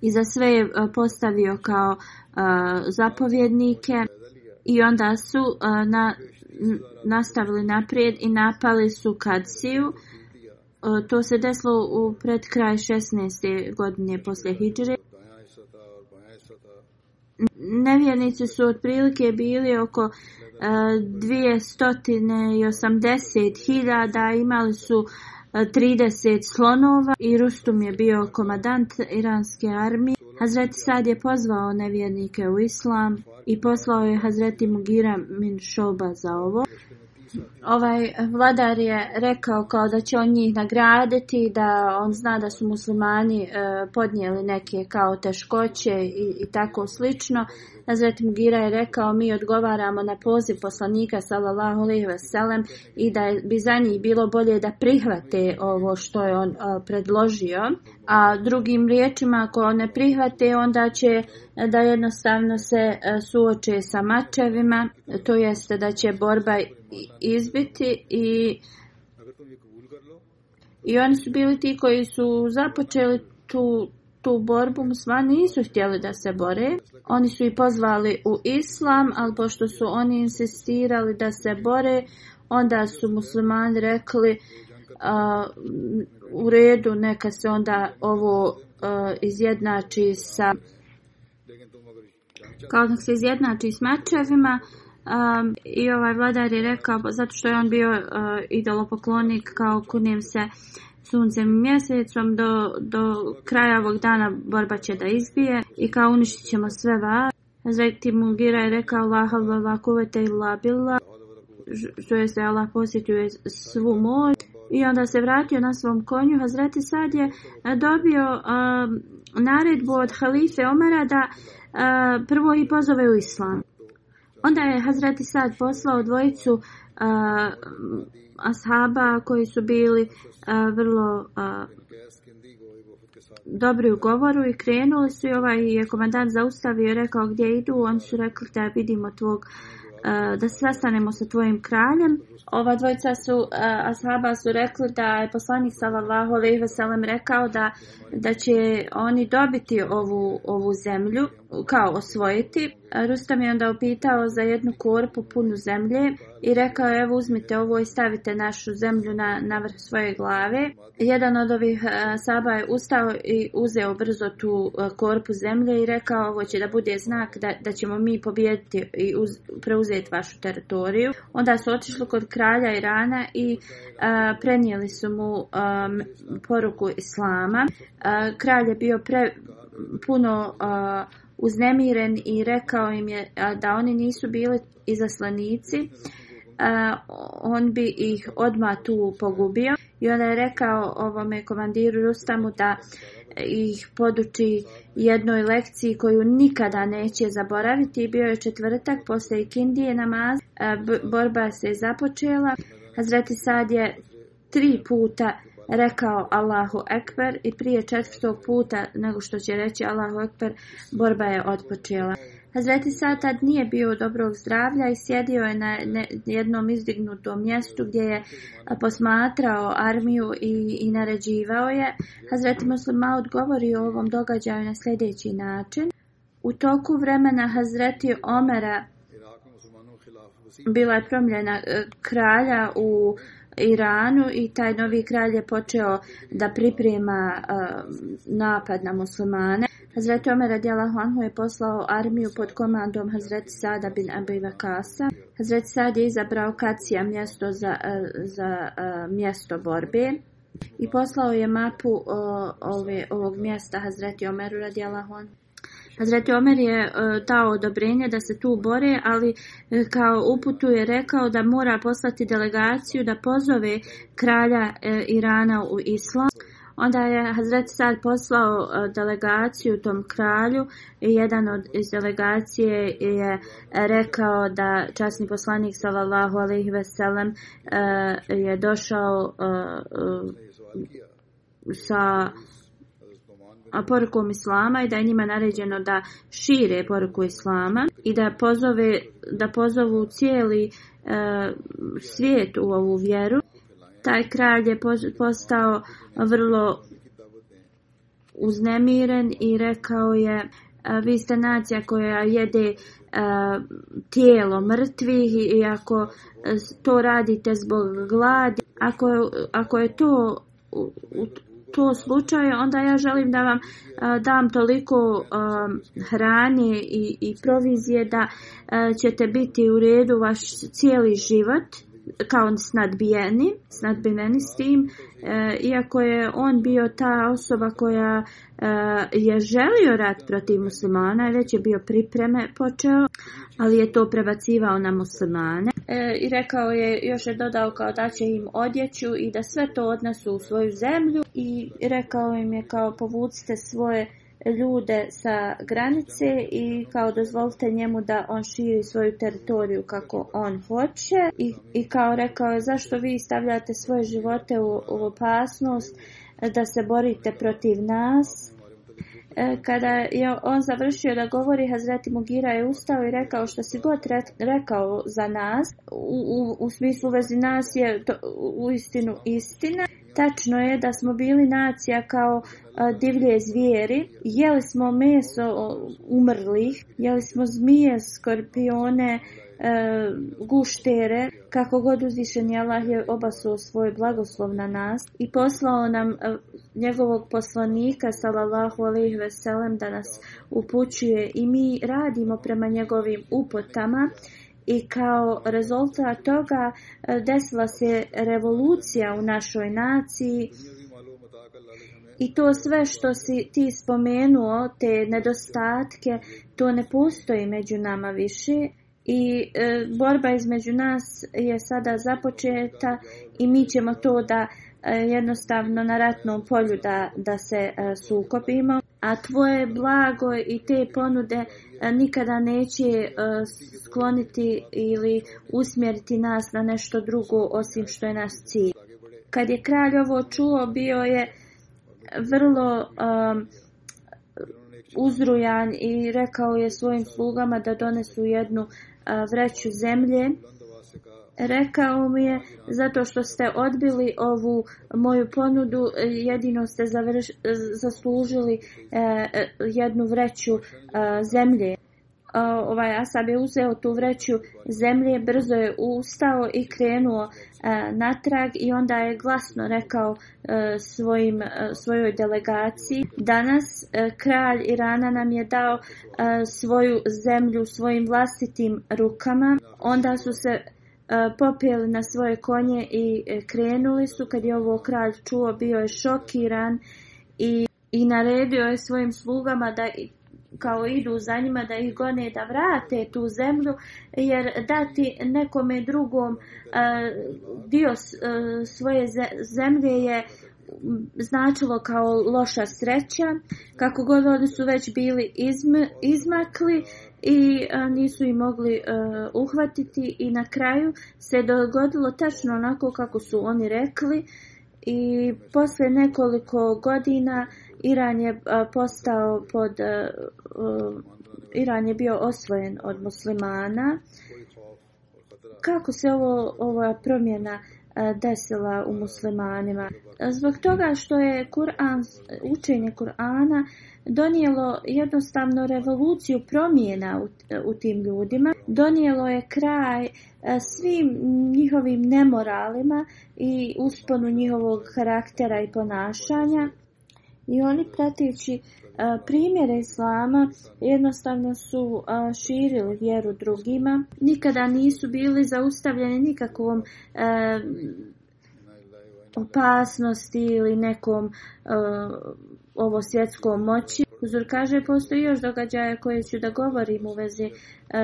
i za sve je e, postavio kao e, zapovjednike i onda su na, nastavili naprijed i napali su Kadsiju. To se desilo u pred kraj 16. godine poslije Hidžre. Nevjernici su otprilike bili oko e, 280.000, imali su e, 30 slonova i Rustum je bio komadant iranske armije. Hazreti Sad je pozvao nevjernike u islam i poslao je Hazreti Mugira Min Shoba za ovo ovaj vladar je rekao kao da će on njih nagraditi, da on zna da su muslimani e, podnijeli neke kao teškoće i, i tako slično. Nazreti Mugira je rekao mi odgovaramo na poziv poslanika sallallahu alaihi veselem i da je, bi za njih bilo bolje da prihvate ovo što je on e, predložio. A drugim riječima ako ne prihvate onda će e, da jednostavno se e, suoče sa mačevima, to jeste da će borba izbiti i i oni su bili ti koji su započeli tu, tu borbu musmani nisu htjeli da se bore oni su i pozvali u islam ali pošto su oni insistirali da se bore onda su muslimani rekli a, u redu neka se onda ovo a, izjednači sa kao da se izjednači s mečevima Um, I ovaj vladar je rekao, zato što je on bio uh, e, idolopoklonik, kao kunijem se suncem i mjesecom, do, do kraja ovog dana borba će da izbije i kao uništit ćemo sve vas. Zatim Mugira je rekao, laha vlava kuvete ila bila, što je se Allah posjetio svu moj. I onda se vratio na svom konju. Hazreti sad je e, dobio um, naredbu od halife Omara da uh, prvo i pozove u islamu. Onda je Hazreti Sad poslao dvojicu uh, ashaba koji su bili uh, vrlo uh, dobri u govoru i krenuli su i ovaj je komandant zaustavio i rekao gdje idu. Oni su rekli da vidimo tvog, uh, da sastanemo sa tvojim kraljem. Ova dvojica su, uh, ashaba su rekli da je poslanik sallallahu alaihi veselem rekao da, da će oni dobiti ovu, ovu zemlju, kao osvojiti. Rustam je onda opitao za jednu korpu punu zemlje i rekao evo uzmite ovo i stavite našu zemlju na, na vrh svoje glave. Jedan od ovih e, saba je ustao i uzeo brzo tu e, korpu zemlje i rekao ovo će da bude znak da, da ćemo mi pobijediti i uz, preuzeti vašu teritoriju. Onda su otišli kod kralja Irana i a, e, prenijeli su mu a, poruku Islama. A, kralj je bio pre, puno... A, uznemiren i rekao im je da oni nisu bili izaslanici, on bi ih odma tu pogubio. I onda je rekao ovome komandiru Rustamu da ih poduči jednoj lekciji koju nikada neće zaboraviti. Bio je četvrtak, posle ikindije namaz, borba se započela. Hazreti Sad je tri puta izgledao rekao Allahu Ekber i prije četvrtog puta nego što će reći Allahu Ekber, borba je odpočela. Hazreti Satad nije bio dobrog zdravlja i sjedio je na jednom izdignutom mjestu gdje je posmatrao armiju i, i naređivao je. Hazreti Muslima odgovori o ovom događaju na sljedeći način. U toku vremena Hazreti Omera bila je promljena e, kralja u uh, Iranu i taj novi kralj je počeo da priprema uh, napad na muslimane. Hazret Omer radijala Honhu je poslao armiju pod komandom Hazret Sada bin Abi Vakasa. Hazret Sad je izabrao Kacija mjesto za, uh, za uh, mjesto borbe i poslao je mapu uh, ove, ovog mjesta Hazreti Omeru radijala Honhu. Hazreti Omer je e, dao odobrenje da se tu bore, ali e, kao uputu je rekao da mora poslati delegaciju da pozove kralja e, Irana u islam. Onda je Hazreti Sad poslao delegaciju tom kralju i jedan od iz delegacije je rekao da časni poslanik sallallahu alejhi ve sellem je došao sa porukom islama i da je njima naređeno da šire poruku islama i da pozove da pozovu cijeli e, svijet u ovu vjeru taj kralj je postao vrlo uznemiren i rekao je e, vi ste nacija koja jede e, tijelo mrtvih i ako e, to radite zbog gladi ako, ako je to u, u, to slučaj, onda ja želim da vam uh, dam toliko um, e, hrane i, i provizije da uh, ćete biti u redu vaš cijeli život kao snadbijeni, snadbijeni s tim, e, iako je on bio ta osoba koja e, je želio rat protiv muslimana, već je bio pripreme počeo. E, ali je to prebacivao na muslimane e, i rekao je, još je dodao kao da će im odjeću i da sve to odnesu u svoju zemlju i rekao im je kao povucite svoje ljude sa granice i kao dozvolite njemu da on širi svoju teritoriju kako on hoće i, i kao rekao je zašto vi stavljate svoje živote u, u opasnost da se borite protiv nas E, kada je on završio da govori, Hazreti Mugira je ustao i rekao što si god rekao za nas, u, u, u smislu vezi nas je to u istinu istina. Tačno je da smo bili nacija kao e, divlje zvijeri, jeli smo meso umrlih, jeli smo zmije, skorpione, e, guštere, kako god uzvišen je Allah je obasuo svoj blagoslov na nas i poslao nam e, njegovog poslanika sallallahu alaihi veselem da nas upućuje i mi radimo prema njegovim upotama i kao rezultat toga e, desila se revolucija u našoj naciji I to sve što si ti spomenuo, te nedostatke, to ne postoji među nama više i e, borba između nas je sada započeta i mi ćemo to da e, jednostavno na ratnom polju da, da se e, sukopimo. A tvoje blago i te ponude e, nikada neće e, skloniti ili usmjeriti nas na nešto drugo osim što je naš cilj. Kad je kralj ovo čuo, bio je vrlo um, uzrujan i rekao je svojim slugama da donesu jednu uh, vreću zemlje. Rekao mi je, zato što ste odbili ovu moju ponudu, jedino ste završ, zaslužili eh, jednu vreću eh, zemlje ovaj Asab je uzeo tu vreću zemlje, brzo je ustao i krenuo uh, natrag i onda je glasno rekao uh, svojim, uh, svojoj delegaciji. Danas uh, kralj Irana nam je dao uh, svoju zemlju svojim vlastitim rukama. Onda su se popijeli na svoje konje i krenuli su. Kad je ovo kralj čuo, bio je šokiran i, i naredio je svojim slugama da kao idu za njima da ih gone da vrate tu zemlju jer dati nekome drugom e, dio s, e, svoje zemlje je značilo kao loša sreća kako god oni su već bili izm, izmakli i e, nisu i mogli e, uhvatiti i na kraju se dogodilo tačno onako kako su oni rekli e, i posle nekoliko godina Iran je postao pod Iran je bio osvojen od muslimana kako se ovo ova promjena uh, E, desila u muslimanima. Zbog toga što je Kur'an, učenje Kur'ana donijelo jednostavno revoluciju promjena u, u tim ljudima, donijelo je kraj e, svim njihovim nemoralima i usponu njihovog karaktera i ponašanja. I oni pratijući e, primjere islama jednostavno su e, širili vjeru drugima. Nikada nisu bili zaustavljeni nikakvom e, opasnosti ili nekom e, ovo svjetskom moći. Uzur kaže, postoji još događaje koje ću da govorim u vezi e,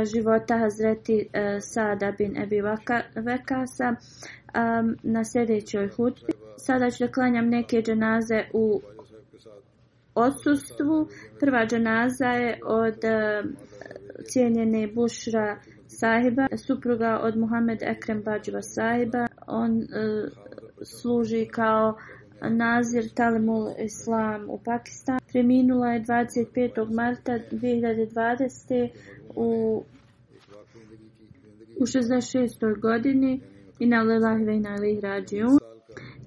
života Hazreti e, Sada bin Ebi Vekasa e, na sljedećoj hutbi. Sada ću da klanjam neke dženaze u odsustvu. Prva džanaza je od uh, cijenjene Bušra sahiba, supruga od Muhammed Ekrem Bađiva sahiba. On uh, služi kao nazir Talimul Islam u Pakistanu. Preminula je 25. marta 2020. u u 66. godini i na lelahve i na lih rađiju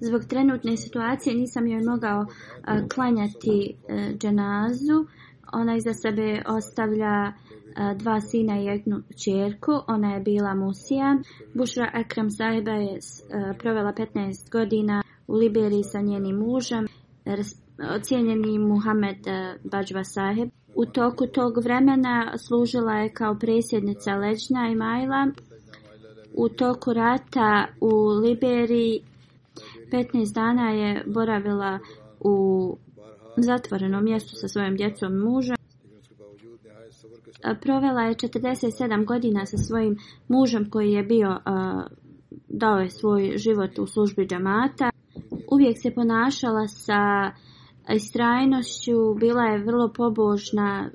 zbog trenutne situacije nisam joj mogao a, eh, klanjati a, eh, dženazu. Ona iza sebe ostavlja a, eh, dva sina i jednu čerku. Ona je bila musija. Bušra Ekrem Saiba je a, provjela 15 godina u Liberiji sa njenim mužem. Ocijenjeni Muhammed Bađva Saheb. U toku tog vremena služila je kao presjednica Lečna i Majla. U toku rata u Liberiji 15 dana je boravila u zatvorenom mjestu sa svojom djecom i mužem. Provela je 47 godina sa svojim mužem koji je bio dao je svoj život u službi džamata. Uvijek se ponašala sa istrajnošću, bila je vrlo pobožna,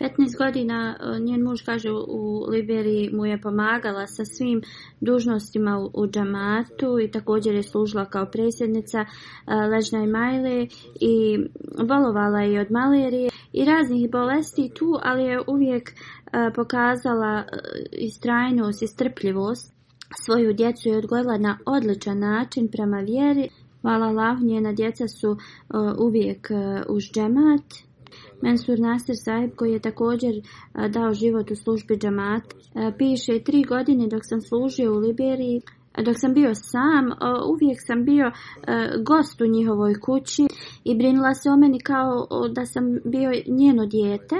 15 godina e, njen muž kaže u Liberiji mu je pomagala sa svim dužnostima u džamatu i također je služila kao presjednica e, ležnoj majle i bolovala je od malerije i raznih bolesti tu, ali je uvijek e, pokazala istrajnost i strpljivost. Svoju djecu je odgojila na odličan način prema vjeri. Hvala Allah, njena djeca su uh, uvijek uh, uz džemat. Mansur Nasir Saib, koji je također e, dao život u službi džamat, e, piše tri godine dok sam služio u Liberiji, dok sam bio sam, e, uvijek sam bio gost u njihovoj kući i brinula se o meni kao da sam bio njeno dijete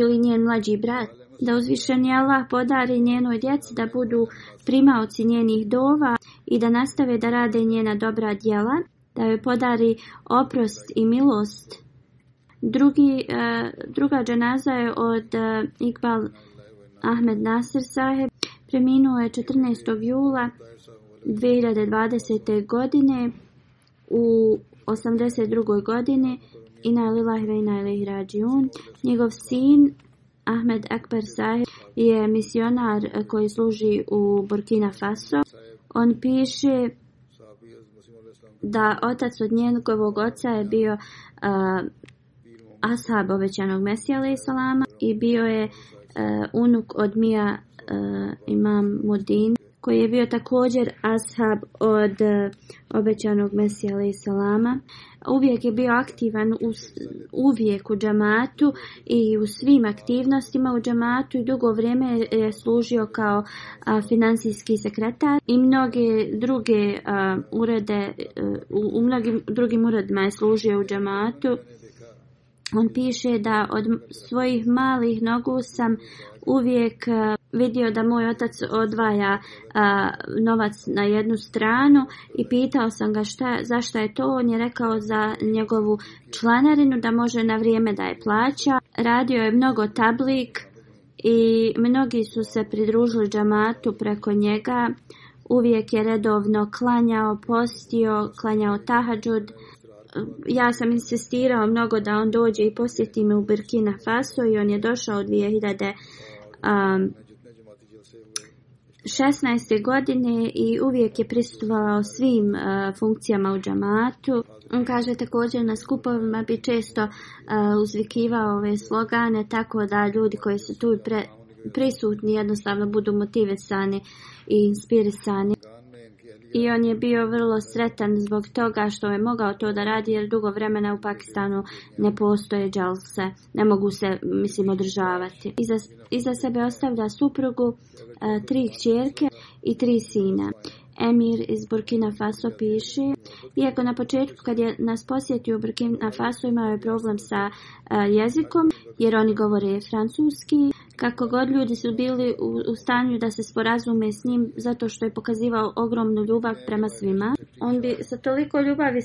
ili njen mlađi brat. Da uzvišeni Allah podari njenoj djeci da budu primavci njenih dova i da nastave da rade njena dobra djela, da joj podari oprost i milost. Drugi, uh, druga dženaza je od uh, Iqbal Ahmed Nasir Saheb. Preminuo je 14. jula 2020. godine u 82. godini Ina Lillahi ve Ina Ilih Rađiun. Njegov sin Ahmed Akbar Saheb je misionar eh, koji služi u Burkina Faso. On piše da otac od njegovog oca je bio uh, ashab obećanog Mesija alaihissalama i bio je e, unuk od Mija e, imam Mudin koji je bio također ashab od e, obećanog Mesija alaihissalama. Uvijek je bio aktivan u, uvijek u džamatu i u svim aktivnostima u džamatu i dugo vrijeme je služio kao a, financijski sekretar i mnoge druge a, urede, a, e, u, u mnogim drugim uredima je služio u džamatu. On piše da od svojih malih nogu sam uvijek e, vidio da moj otac odvaja e, novac na jednu stranu i pitao sam ga šta, zašto je to. On je rekao za njegovu članarinu da može na vrijeme da je plaća. Radio je mnogo tablik i mnogi su se pridružili džamatu preko njega. Uvijek je redovno klanjao, postio, klanjao tahadžud ja sam insistirao mnogo da on dođe i posjeti me u Burkina Faso i on je došao 2016. Um, godine i uvijek je pristupao svim uh, funkcijama u džamatu. On kaže također na skupovima bi često uh, uzvikivao ove slogane tako da ljudi koji su tu pre, prisutni jednostavno budu motivisani i inspirisani. I on je bio vrlo sretan zbog toga što je mogao to da radi jer dugo vremena u Pakistanu ne postoje džalse, ne mogu se mislim održavati. Iza, iza sebe ostavlja suprugu, e, tri čjerke i tri sina. Emir iz Burkina Faso piše. Iako na početku kad je nas posjetio Burkina Faso imao je problem sa uh, jezikom jer oni govore francuski. Kako god ljudi su bili u, u stanju da se sporazume s njim zato što je pokazivao ogromnu ljubav prema svima. On bi sa toliko ljubavi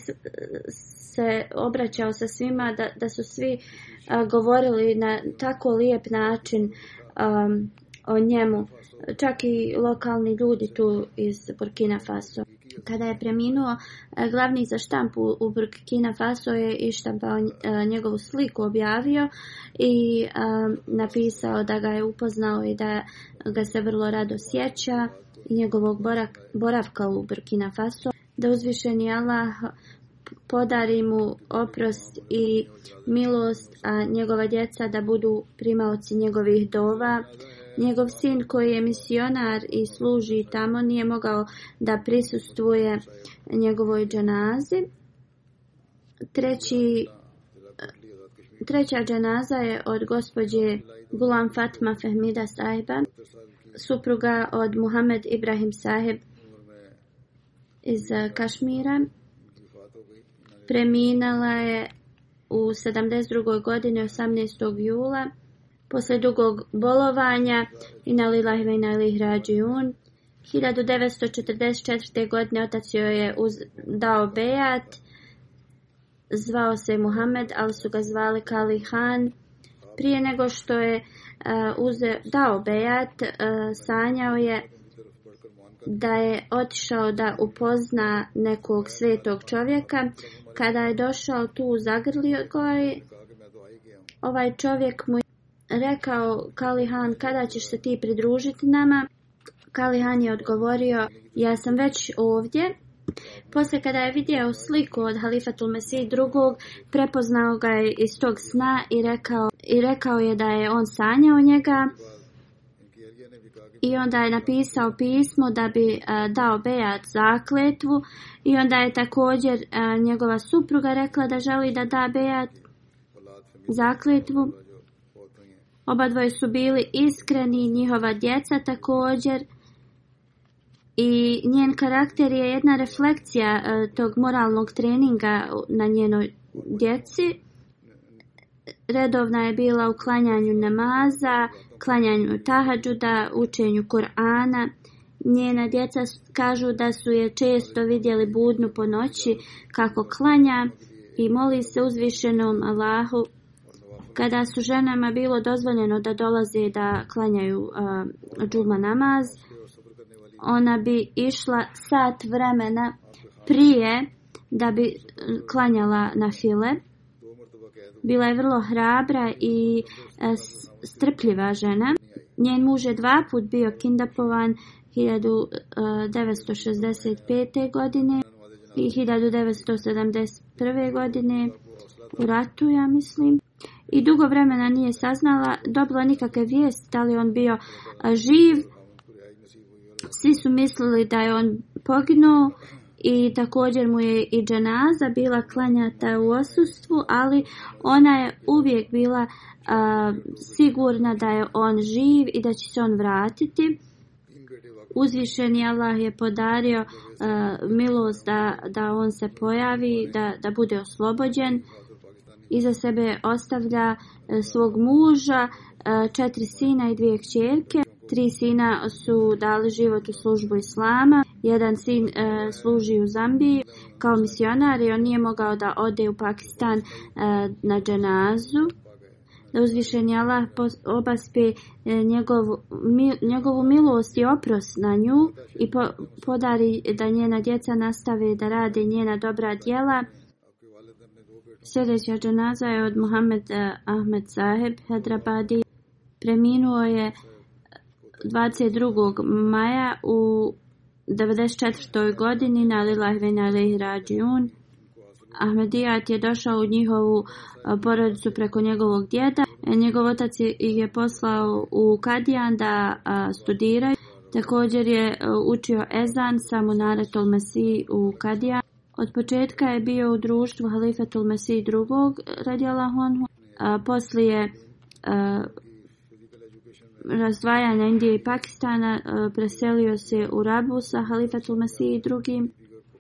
se obraćao sa svima da, da su svi uh, govorili na tako lijep način um, o njemu čak i lokalni ljudi tu iz Burkina Faso. Kada je preminuo, e, glavni za štampu u Burkina Faso je ištampao e, njegovu sliku, objavio i e, napisao da ga je upoznao i da ga se vrlo rado sjeća njegovog boravka u Burkina Faso. Da uzvišeni Allah podari mu oprost i milost, a njegova djeca da budu primavci njegovih dova. Njegov sin koji je misionar i služi tamo nije mogao da prisustuje njegovoj dženazi. Treći, treća dženaza je od gospođe Gulam Fatma Fehmida Saheba, supruga od Muhammed Ibrahim Saheb iz Kašmira. Preminala je u 72. godine 18. jula posle dugog bolovanja i na lilahi i na lih rađijun. 1944. godine otac joj je uz, dao bejat. Zvao se Muhammed, ali su ga zvali Kali Han. Prije nego što je uh, uze, dao bejat, uh, sanjao je da je otišao da upozna nekog svetog čovjeka. Kada je došao tu u Zagrljegoj, ovaj čovjek mu rekao Kalihan kada ćeš se ti pridružiti nama. Kalihan je odgovorio ja sam već ovdje. Posle kada je vidio sliku od Halifatul Mesih drugog, prepoznao ga je iz tog sna i rekao, i rekao je da je on sanjao njega. I onda je napisao pismo da bi a, eh, dao Bejat zakletvu. I onda je također a, eh, njegova supruga rekla da želi da da Bejat zakletvu. Oba dvoje su bili iskreni, njihova djeca također. I njen karakter je jedna refleksija e, tog moralnog treninga na njenoj djeci. Redovna je bila u klanjanju namaza, klanjanju tahadžuda, učenju Kur'ana. Njena djeca kažu da su je često vidjeli budnu po noći kako klanja i moli se uzvišenom Allahu kada su ženama bilo dozvoljeno da dolaze da klanjaju uh, džuma namaz, ona bi išla sat vremena prije da bi e, klanjala na file. Bila je vrlo hrabra i uh, strpljiva žena. Njen muž je dva put bio kindapovan 1965. E, godine i 1971. godine u ratu, ja mislim. I dugo vremena nije saznala, dobila nikakve vijest da li on bio živ. Svi su mislili da je on poginuo i također mu je i dženaza bila klanjata u osustvu, ali ona je uvijek bila a, sigurna da je on živ i da će se on vratiti. Uzvišeni Allah je podario a, milost da, da on se pojavi, da, da bude oslobođen iza sebe ostavlja e, svog muža, e, četiri sina i dvije kćerke. Tri sina su dali život u službu islama, jedan sin e, služi u Zambiji kao misionar i on nije mogao da ode u Pakistan e, na dženazu. Da uzvišen je Allah obaspe e, njegov, mi, njegovu milost i oprost na nju i po, podari da njena djeca nastave da rade njena dobra djela. Sljedeća džanaza je od Muhammeda eh, Ahmed Saheb Hedrabadi. Preminuo je 22. maja u 94. godini na Lilahvin Alih Rađijun. Ahmedijat je došao u njihovu eh, porodicu preko njegovog djeda. Njegov otac ih je poslao u Kadijan da eh, studiraju. Također je učio Ezan sa Munaretul Masih u Kadijan. Od početka je bio u društvu Halifatul Mesih II. radijala Honhu. Poslije razdvajanja Indije i Pakistana preselio se u Rabu sa Halifatul Mesih II.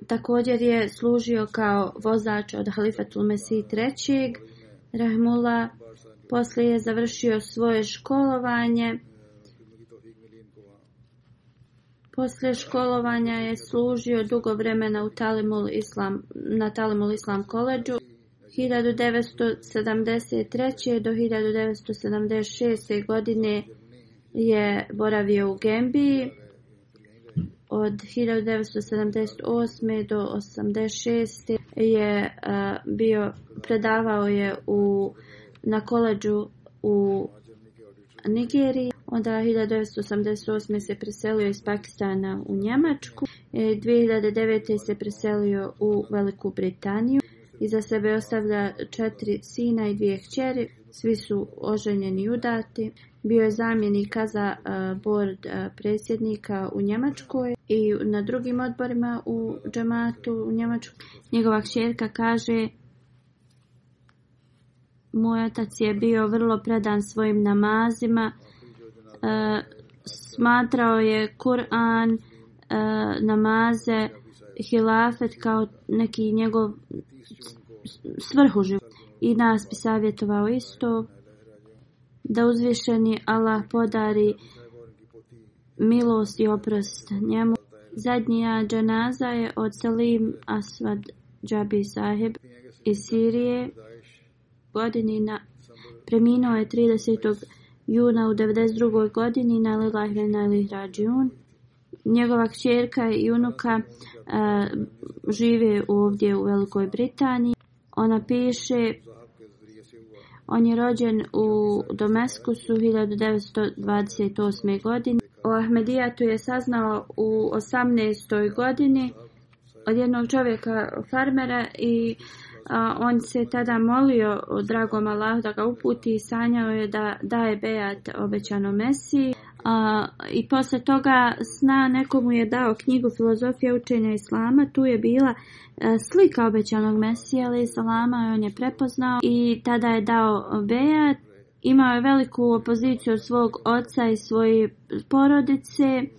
Također je služio kao vozač od Halifatul Mesih III. Rahmula poslije je završio svoje školovanje. Poslije školovanja je služio dugo vremena u Talimul Islam, na Talimul Islam koleđu. 1973. do 1976. godine je boravio u Gembiji. Od 1978. do 1986. je uh, bio, predavao je u, na koleđu u Nigeriji. Onda 1988. se preselio iz Pakistana u Njemačku. 2009. E, se preselio u Veliku Britaniju. Iza sebe ostavlja četiri sina i dvije hćeri. Svi su oženjeni i udati. Bio je zamjenika za e, bord e, predsjednika u Njemačkoj i na drugim odborima u džematu u Njemačku. Njegova hćerka kaže... Moj otac je bio vrlo predan svojim namazima E, smatrao je Kur'an, e, namaze, hilafet kao neki njegov svrhu života. I nas bi savjetovao isto da uzvišeni Allah podari milost i oprost njemu. Zadnja džanaza je od Salim Aswad Džabi Saheb iz Sirije. Godini na, preminuo je 30 juna u 92. godini na Lilahvena Lihrađijun. Njegova kćerka i unuka e, žive ovdje u Velikoj Britaniji. Ona piše, on je rođen u Domeskusu 1928. godine. O Ahmedijatu je saznao u 18. godini od jednog čovjeka farmera i farmera a on se tada molio o dragom Allahu da ga uputi i sanjao je da daje bejat obećano Mesiji. A, I posle toga sna nekomu je dao knjigu Filozofija učenja Islama, tu je bila a, e, slika obećanog Mesija, ali Islama on je prepoznao i tada je dao bejat. Imao je veliku opoziciju od svog oca i svoje porodice i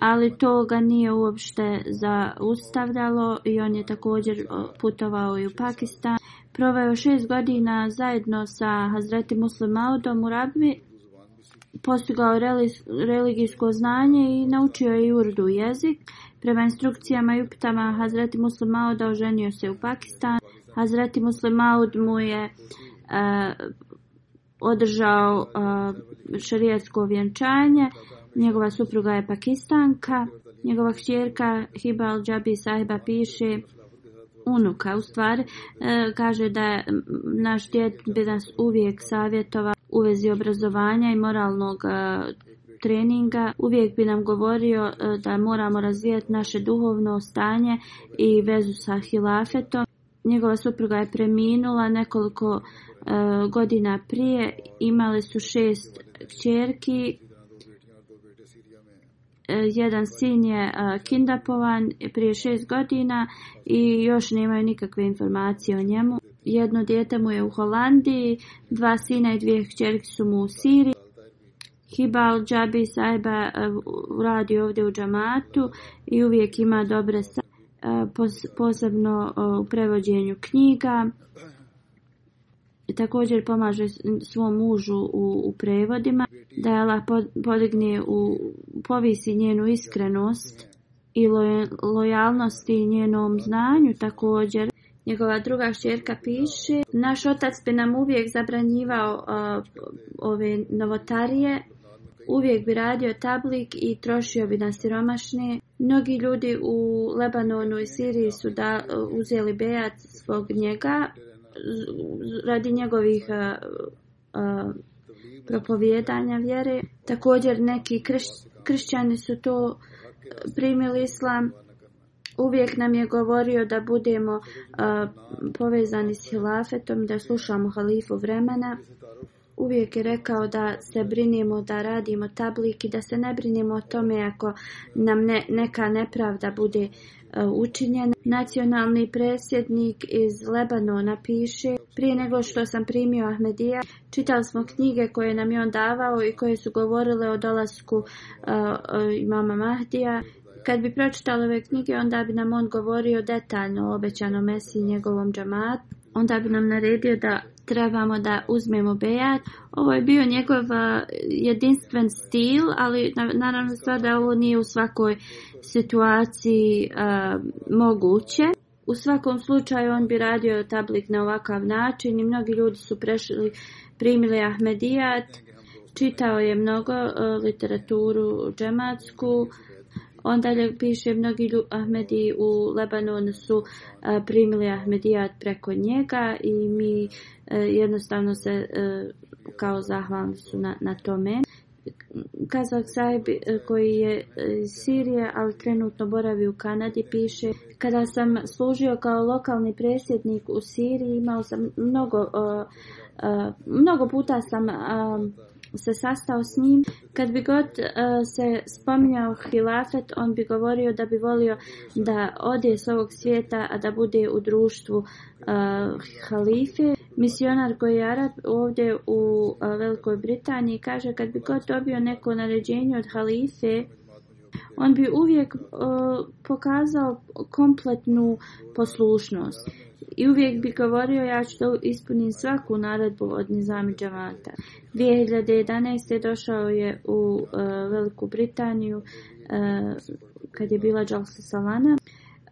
ali to ga nije uopšte zaustavljalo i on je također putovao i u Pakistan. Proveo šest godina zajedno sa Hazreti Muslim Maudom u Rabbi, postigao religijsko znanje i naučio je i urdu jezik. Prema instrukcijama i upitama Hazreti Muslim Maud oženio se u Pakistan. Hazreti Muslim Maud mu je uh, održao uh, šarijetsko vjenčanje. Uh, Njegova supruga je pakistanka. Njegova hćerka Hibal Džabi sahiba piše unuka. U stvari e, kaže da naš djet bi nas uvijek savjetovao u vezi obrazovanja i moralnog e, treninga. Uvijek bi nam govorio e, da moramo razvijati naše duhovno stanje i vezu sa hilafetom. Njegova supruga je preminula nekoliko godina prije. Imali su šest kćerki jedan sin je e, kindapovan prije šest godina i još nemaju nikakve informacije o njemu. Jedno djete mu je u Holandiji, dva sina i dvije hćerke su mu u Siriji. Hibal Džabi Saiba e, radi ovdje u džamatu i uvijek ima dobre sa e, posebno u prevođenju knjiga i također pomaže svom mužu u, u prevodima da je Allah podigne u povisi njenu iskrenost i lojalnost i njenom znanju također njegova druga šćerka piše naš otac bi nam uvijek zabranjivao uh, ove novotarije uvijek bi radio tablik i trošio bi na siromašne mnogi ljudi u Lebanonu i Siriji su da uh, uzeli bejac zbog njega radi njegovih uh, uh, propovjedanja vjere. Također neki krš, kršćani su to primili islam. Uvijek nam je govorio da budemo uh, povezani s hilafetom, da slušamo halifu vremena. Uvijek je rekao da se brinimo, da radimo tablik i da se ne brinimo o tome ako nam ne, neka nepravda bude uh, E, učinjen. Nacionalni presjednik iz Lebanona piše Prije nego što sam primio Ahmedija, čitali smo knjige koje nam je on davao i koje su govorile o dolasku uh, imama Mahdija. Kad bi pročitali ove knjige, onda bi nam on govorio detaljno o obećanom mesi njegovom džamatu. Onda bi nam naredio da trebamo da uzmemo Bejat. Ovo je bio njegov eh, jedinstven stil, ali naravno sada ovo nije u svakoj situaciji a, eh, moguće. U svakom slučaju on bi radio tablik na ovakav način i mnogi ljudi su prešli, primili Ahmedijat. Čitao je mnogo a, eh, literaturu džematsku. On dalje piše, mnogi Ahmedi u Lebanonu su a, primili Ahmedijat preko njega i mi a, E, jednostavno se e, kao zahvalni su na, na tome. Kazak Saib e, koji je iz Sirije, ali trenutno boravi u Kanadi, piše Kada sam služio kao lokalni presjednik u Siriji, imao sam mnogo, mnogo puta sam se sastao s njim. Kad bi god se spominjao Hilafet, on bi govorio da bi volio da odje s ovog svijeta, a da bude u društvu halife. Misionar koji je Arab ovdje u Velikoj Britaniji kaže kad bi god dobio neko naređenje od halife, on bi uvijek uh, pokazao kompletnu poslušnost. I uvijek bi govorio ja ću da ispunim svaku naredbu od Nizami Džavanta. 2011. došao je u uh, Veliku Britaniju uh, kad je bila Jalsa Salana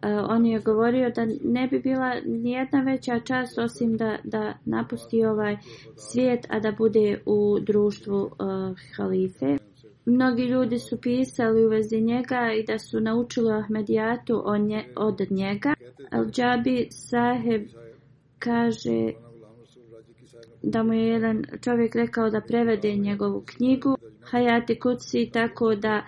uh, on je govorio da ne bi bila nijedna veća čast osim da, da napusti ovaj svijet, a da bude u društvu uh, halife. Mnogi ljudi su pisali u vezi njega i da su naučili Ahmedijatu nje, od njega. Al-đabi saheb kaže da mu je jedan čovjek rekao da prevede njegovu knjigu. Hayati Kutsi tako da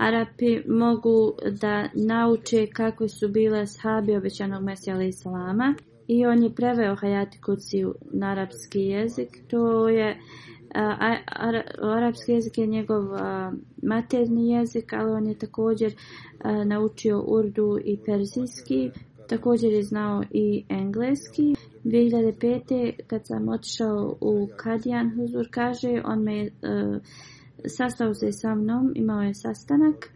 Arapi mogu da nauče kakve su bile sahabi obećanog Mesija alaih salama. I on je preveo Hayati Kutsi na arapski jezik. To je, a, a, a, arapski jezik je njegov a, materni jezik, ali on je također a, naučio urdu i perzijski. Također je znao i engleski. 2005. kad sam otišao u Kadijan, Huzur kaže, on me... A, e, sastao se sa mnom, imao je sastanak,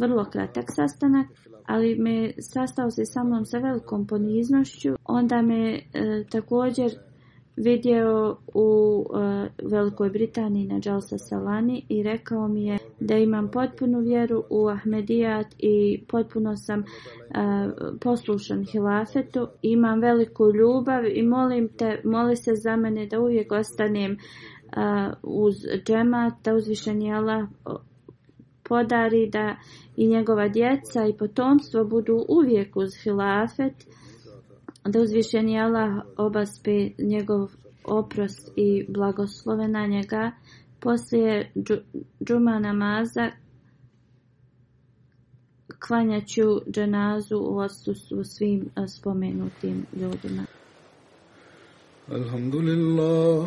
vrlo kratak sastanak, ali me sastao se sa mnom sa velikom poniznošću. Onda me e, također vidio u e, Velikoj Britaniji na Jalsa Salani i rekao mi je da imam potpunu vjeru u Ahmedijat i potpuno sam e, poslušan Hilafetu. Imam veliku ljubav i molim te, moli se za mene da uvijek ostanem e, uz džemat, da uzvišeni Allah podari da i njegova djeca i potomstvo budu uvijek uz hilafet, da uzvišeni Allah obaspe njegov oprost i blagoslove na njega. Poslije džuma namaza klanjaću dženazu u osustvu svim spomenutim ljudima. Alhamdulillah.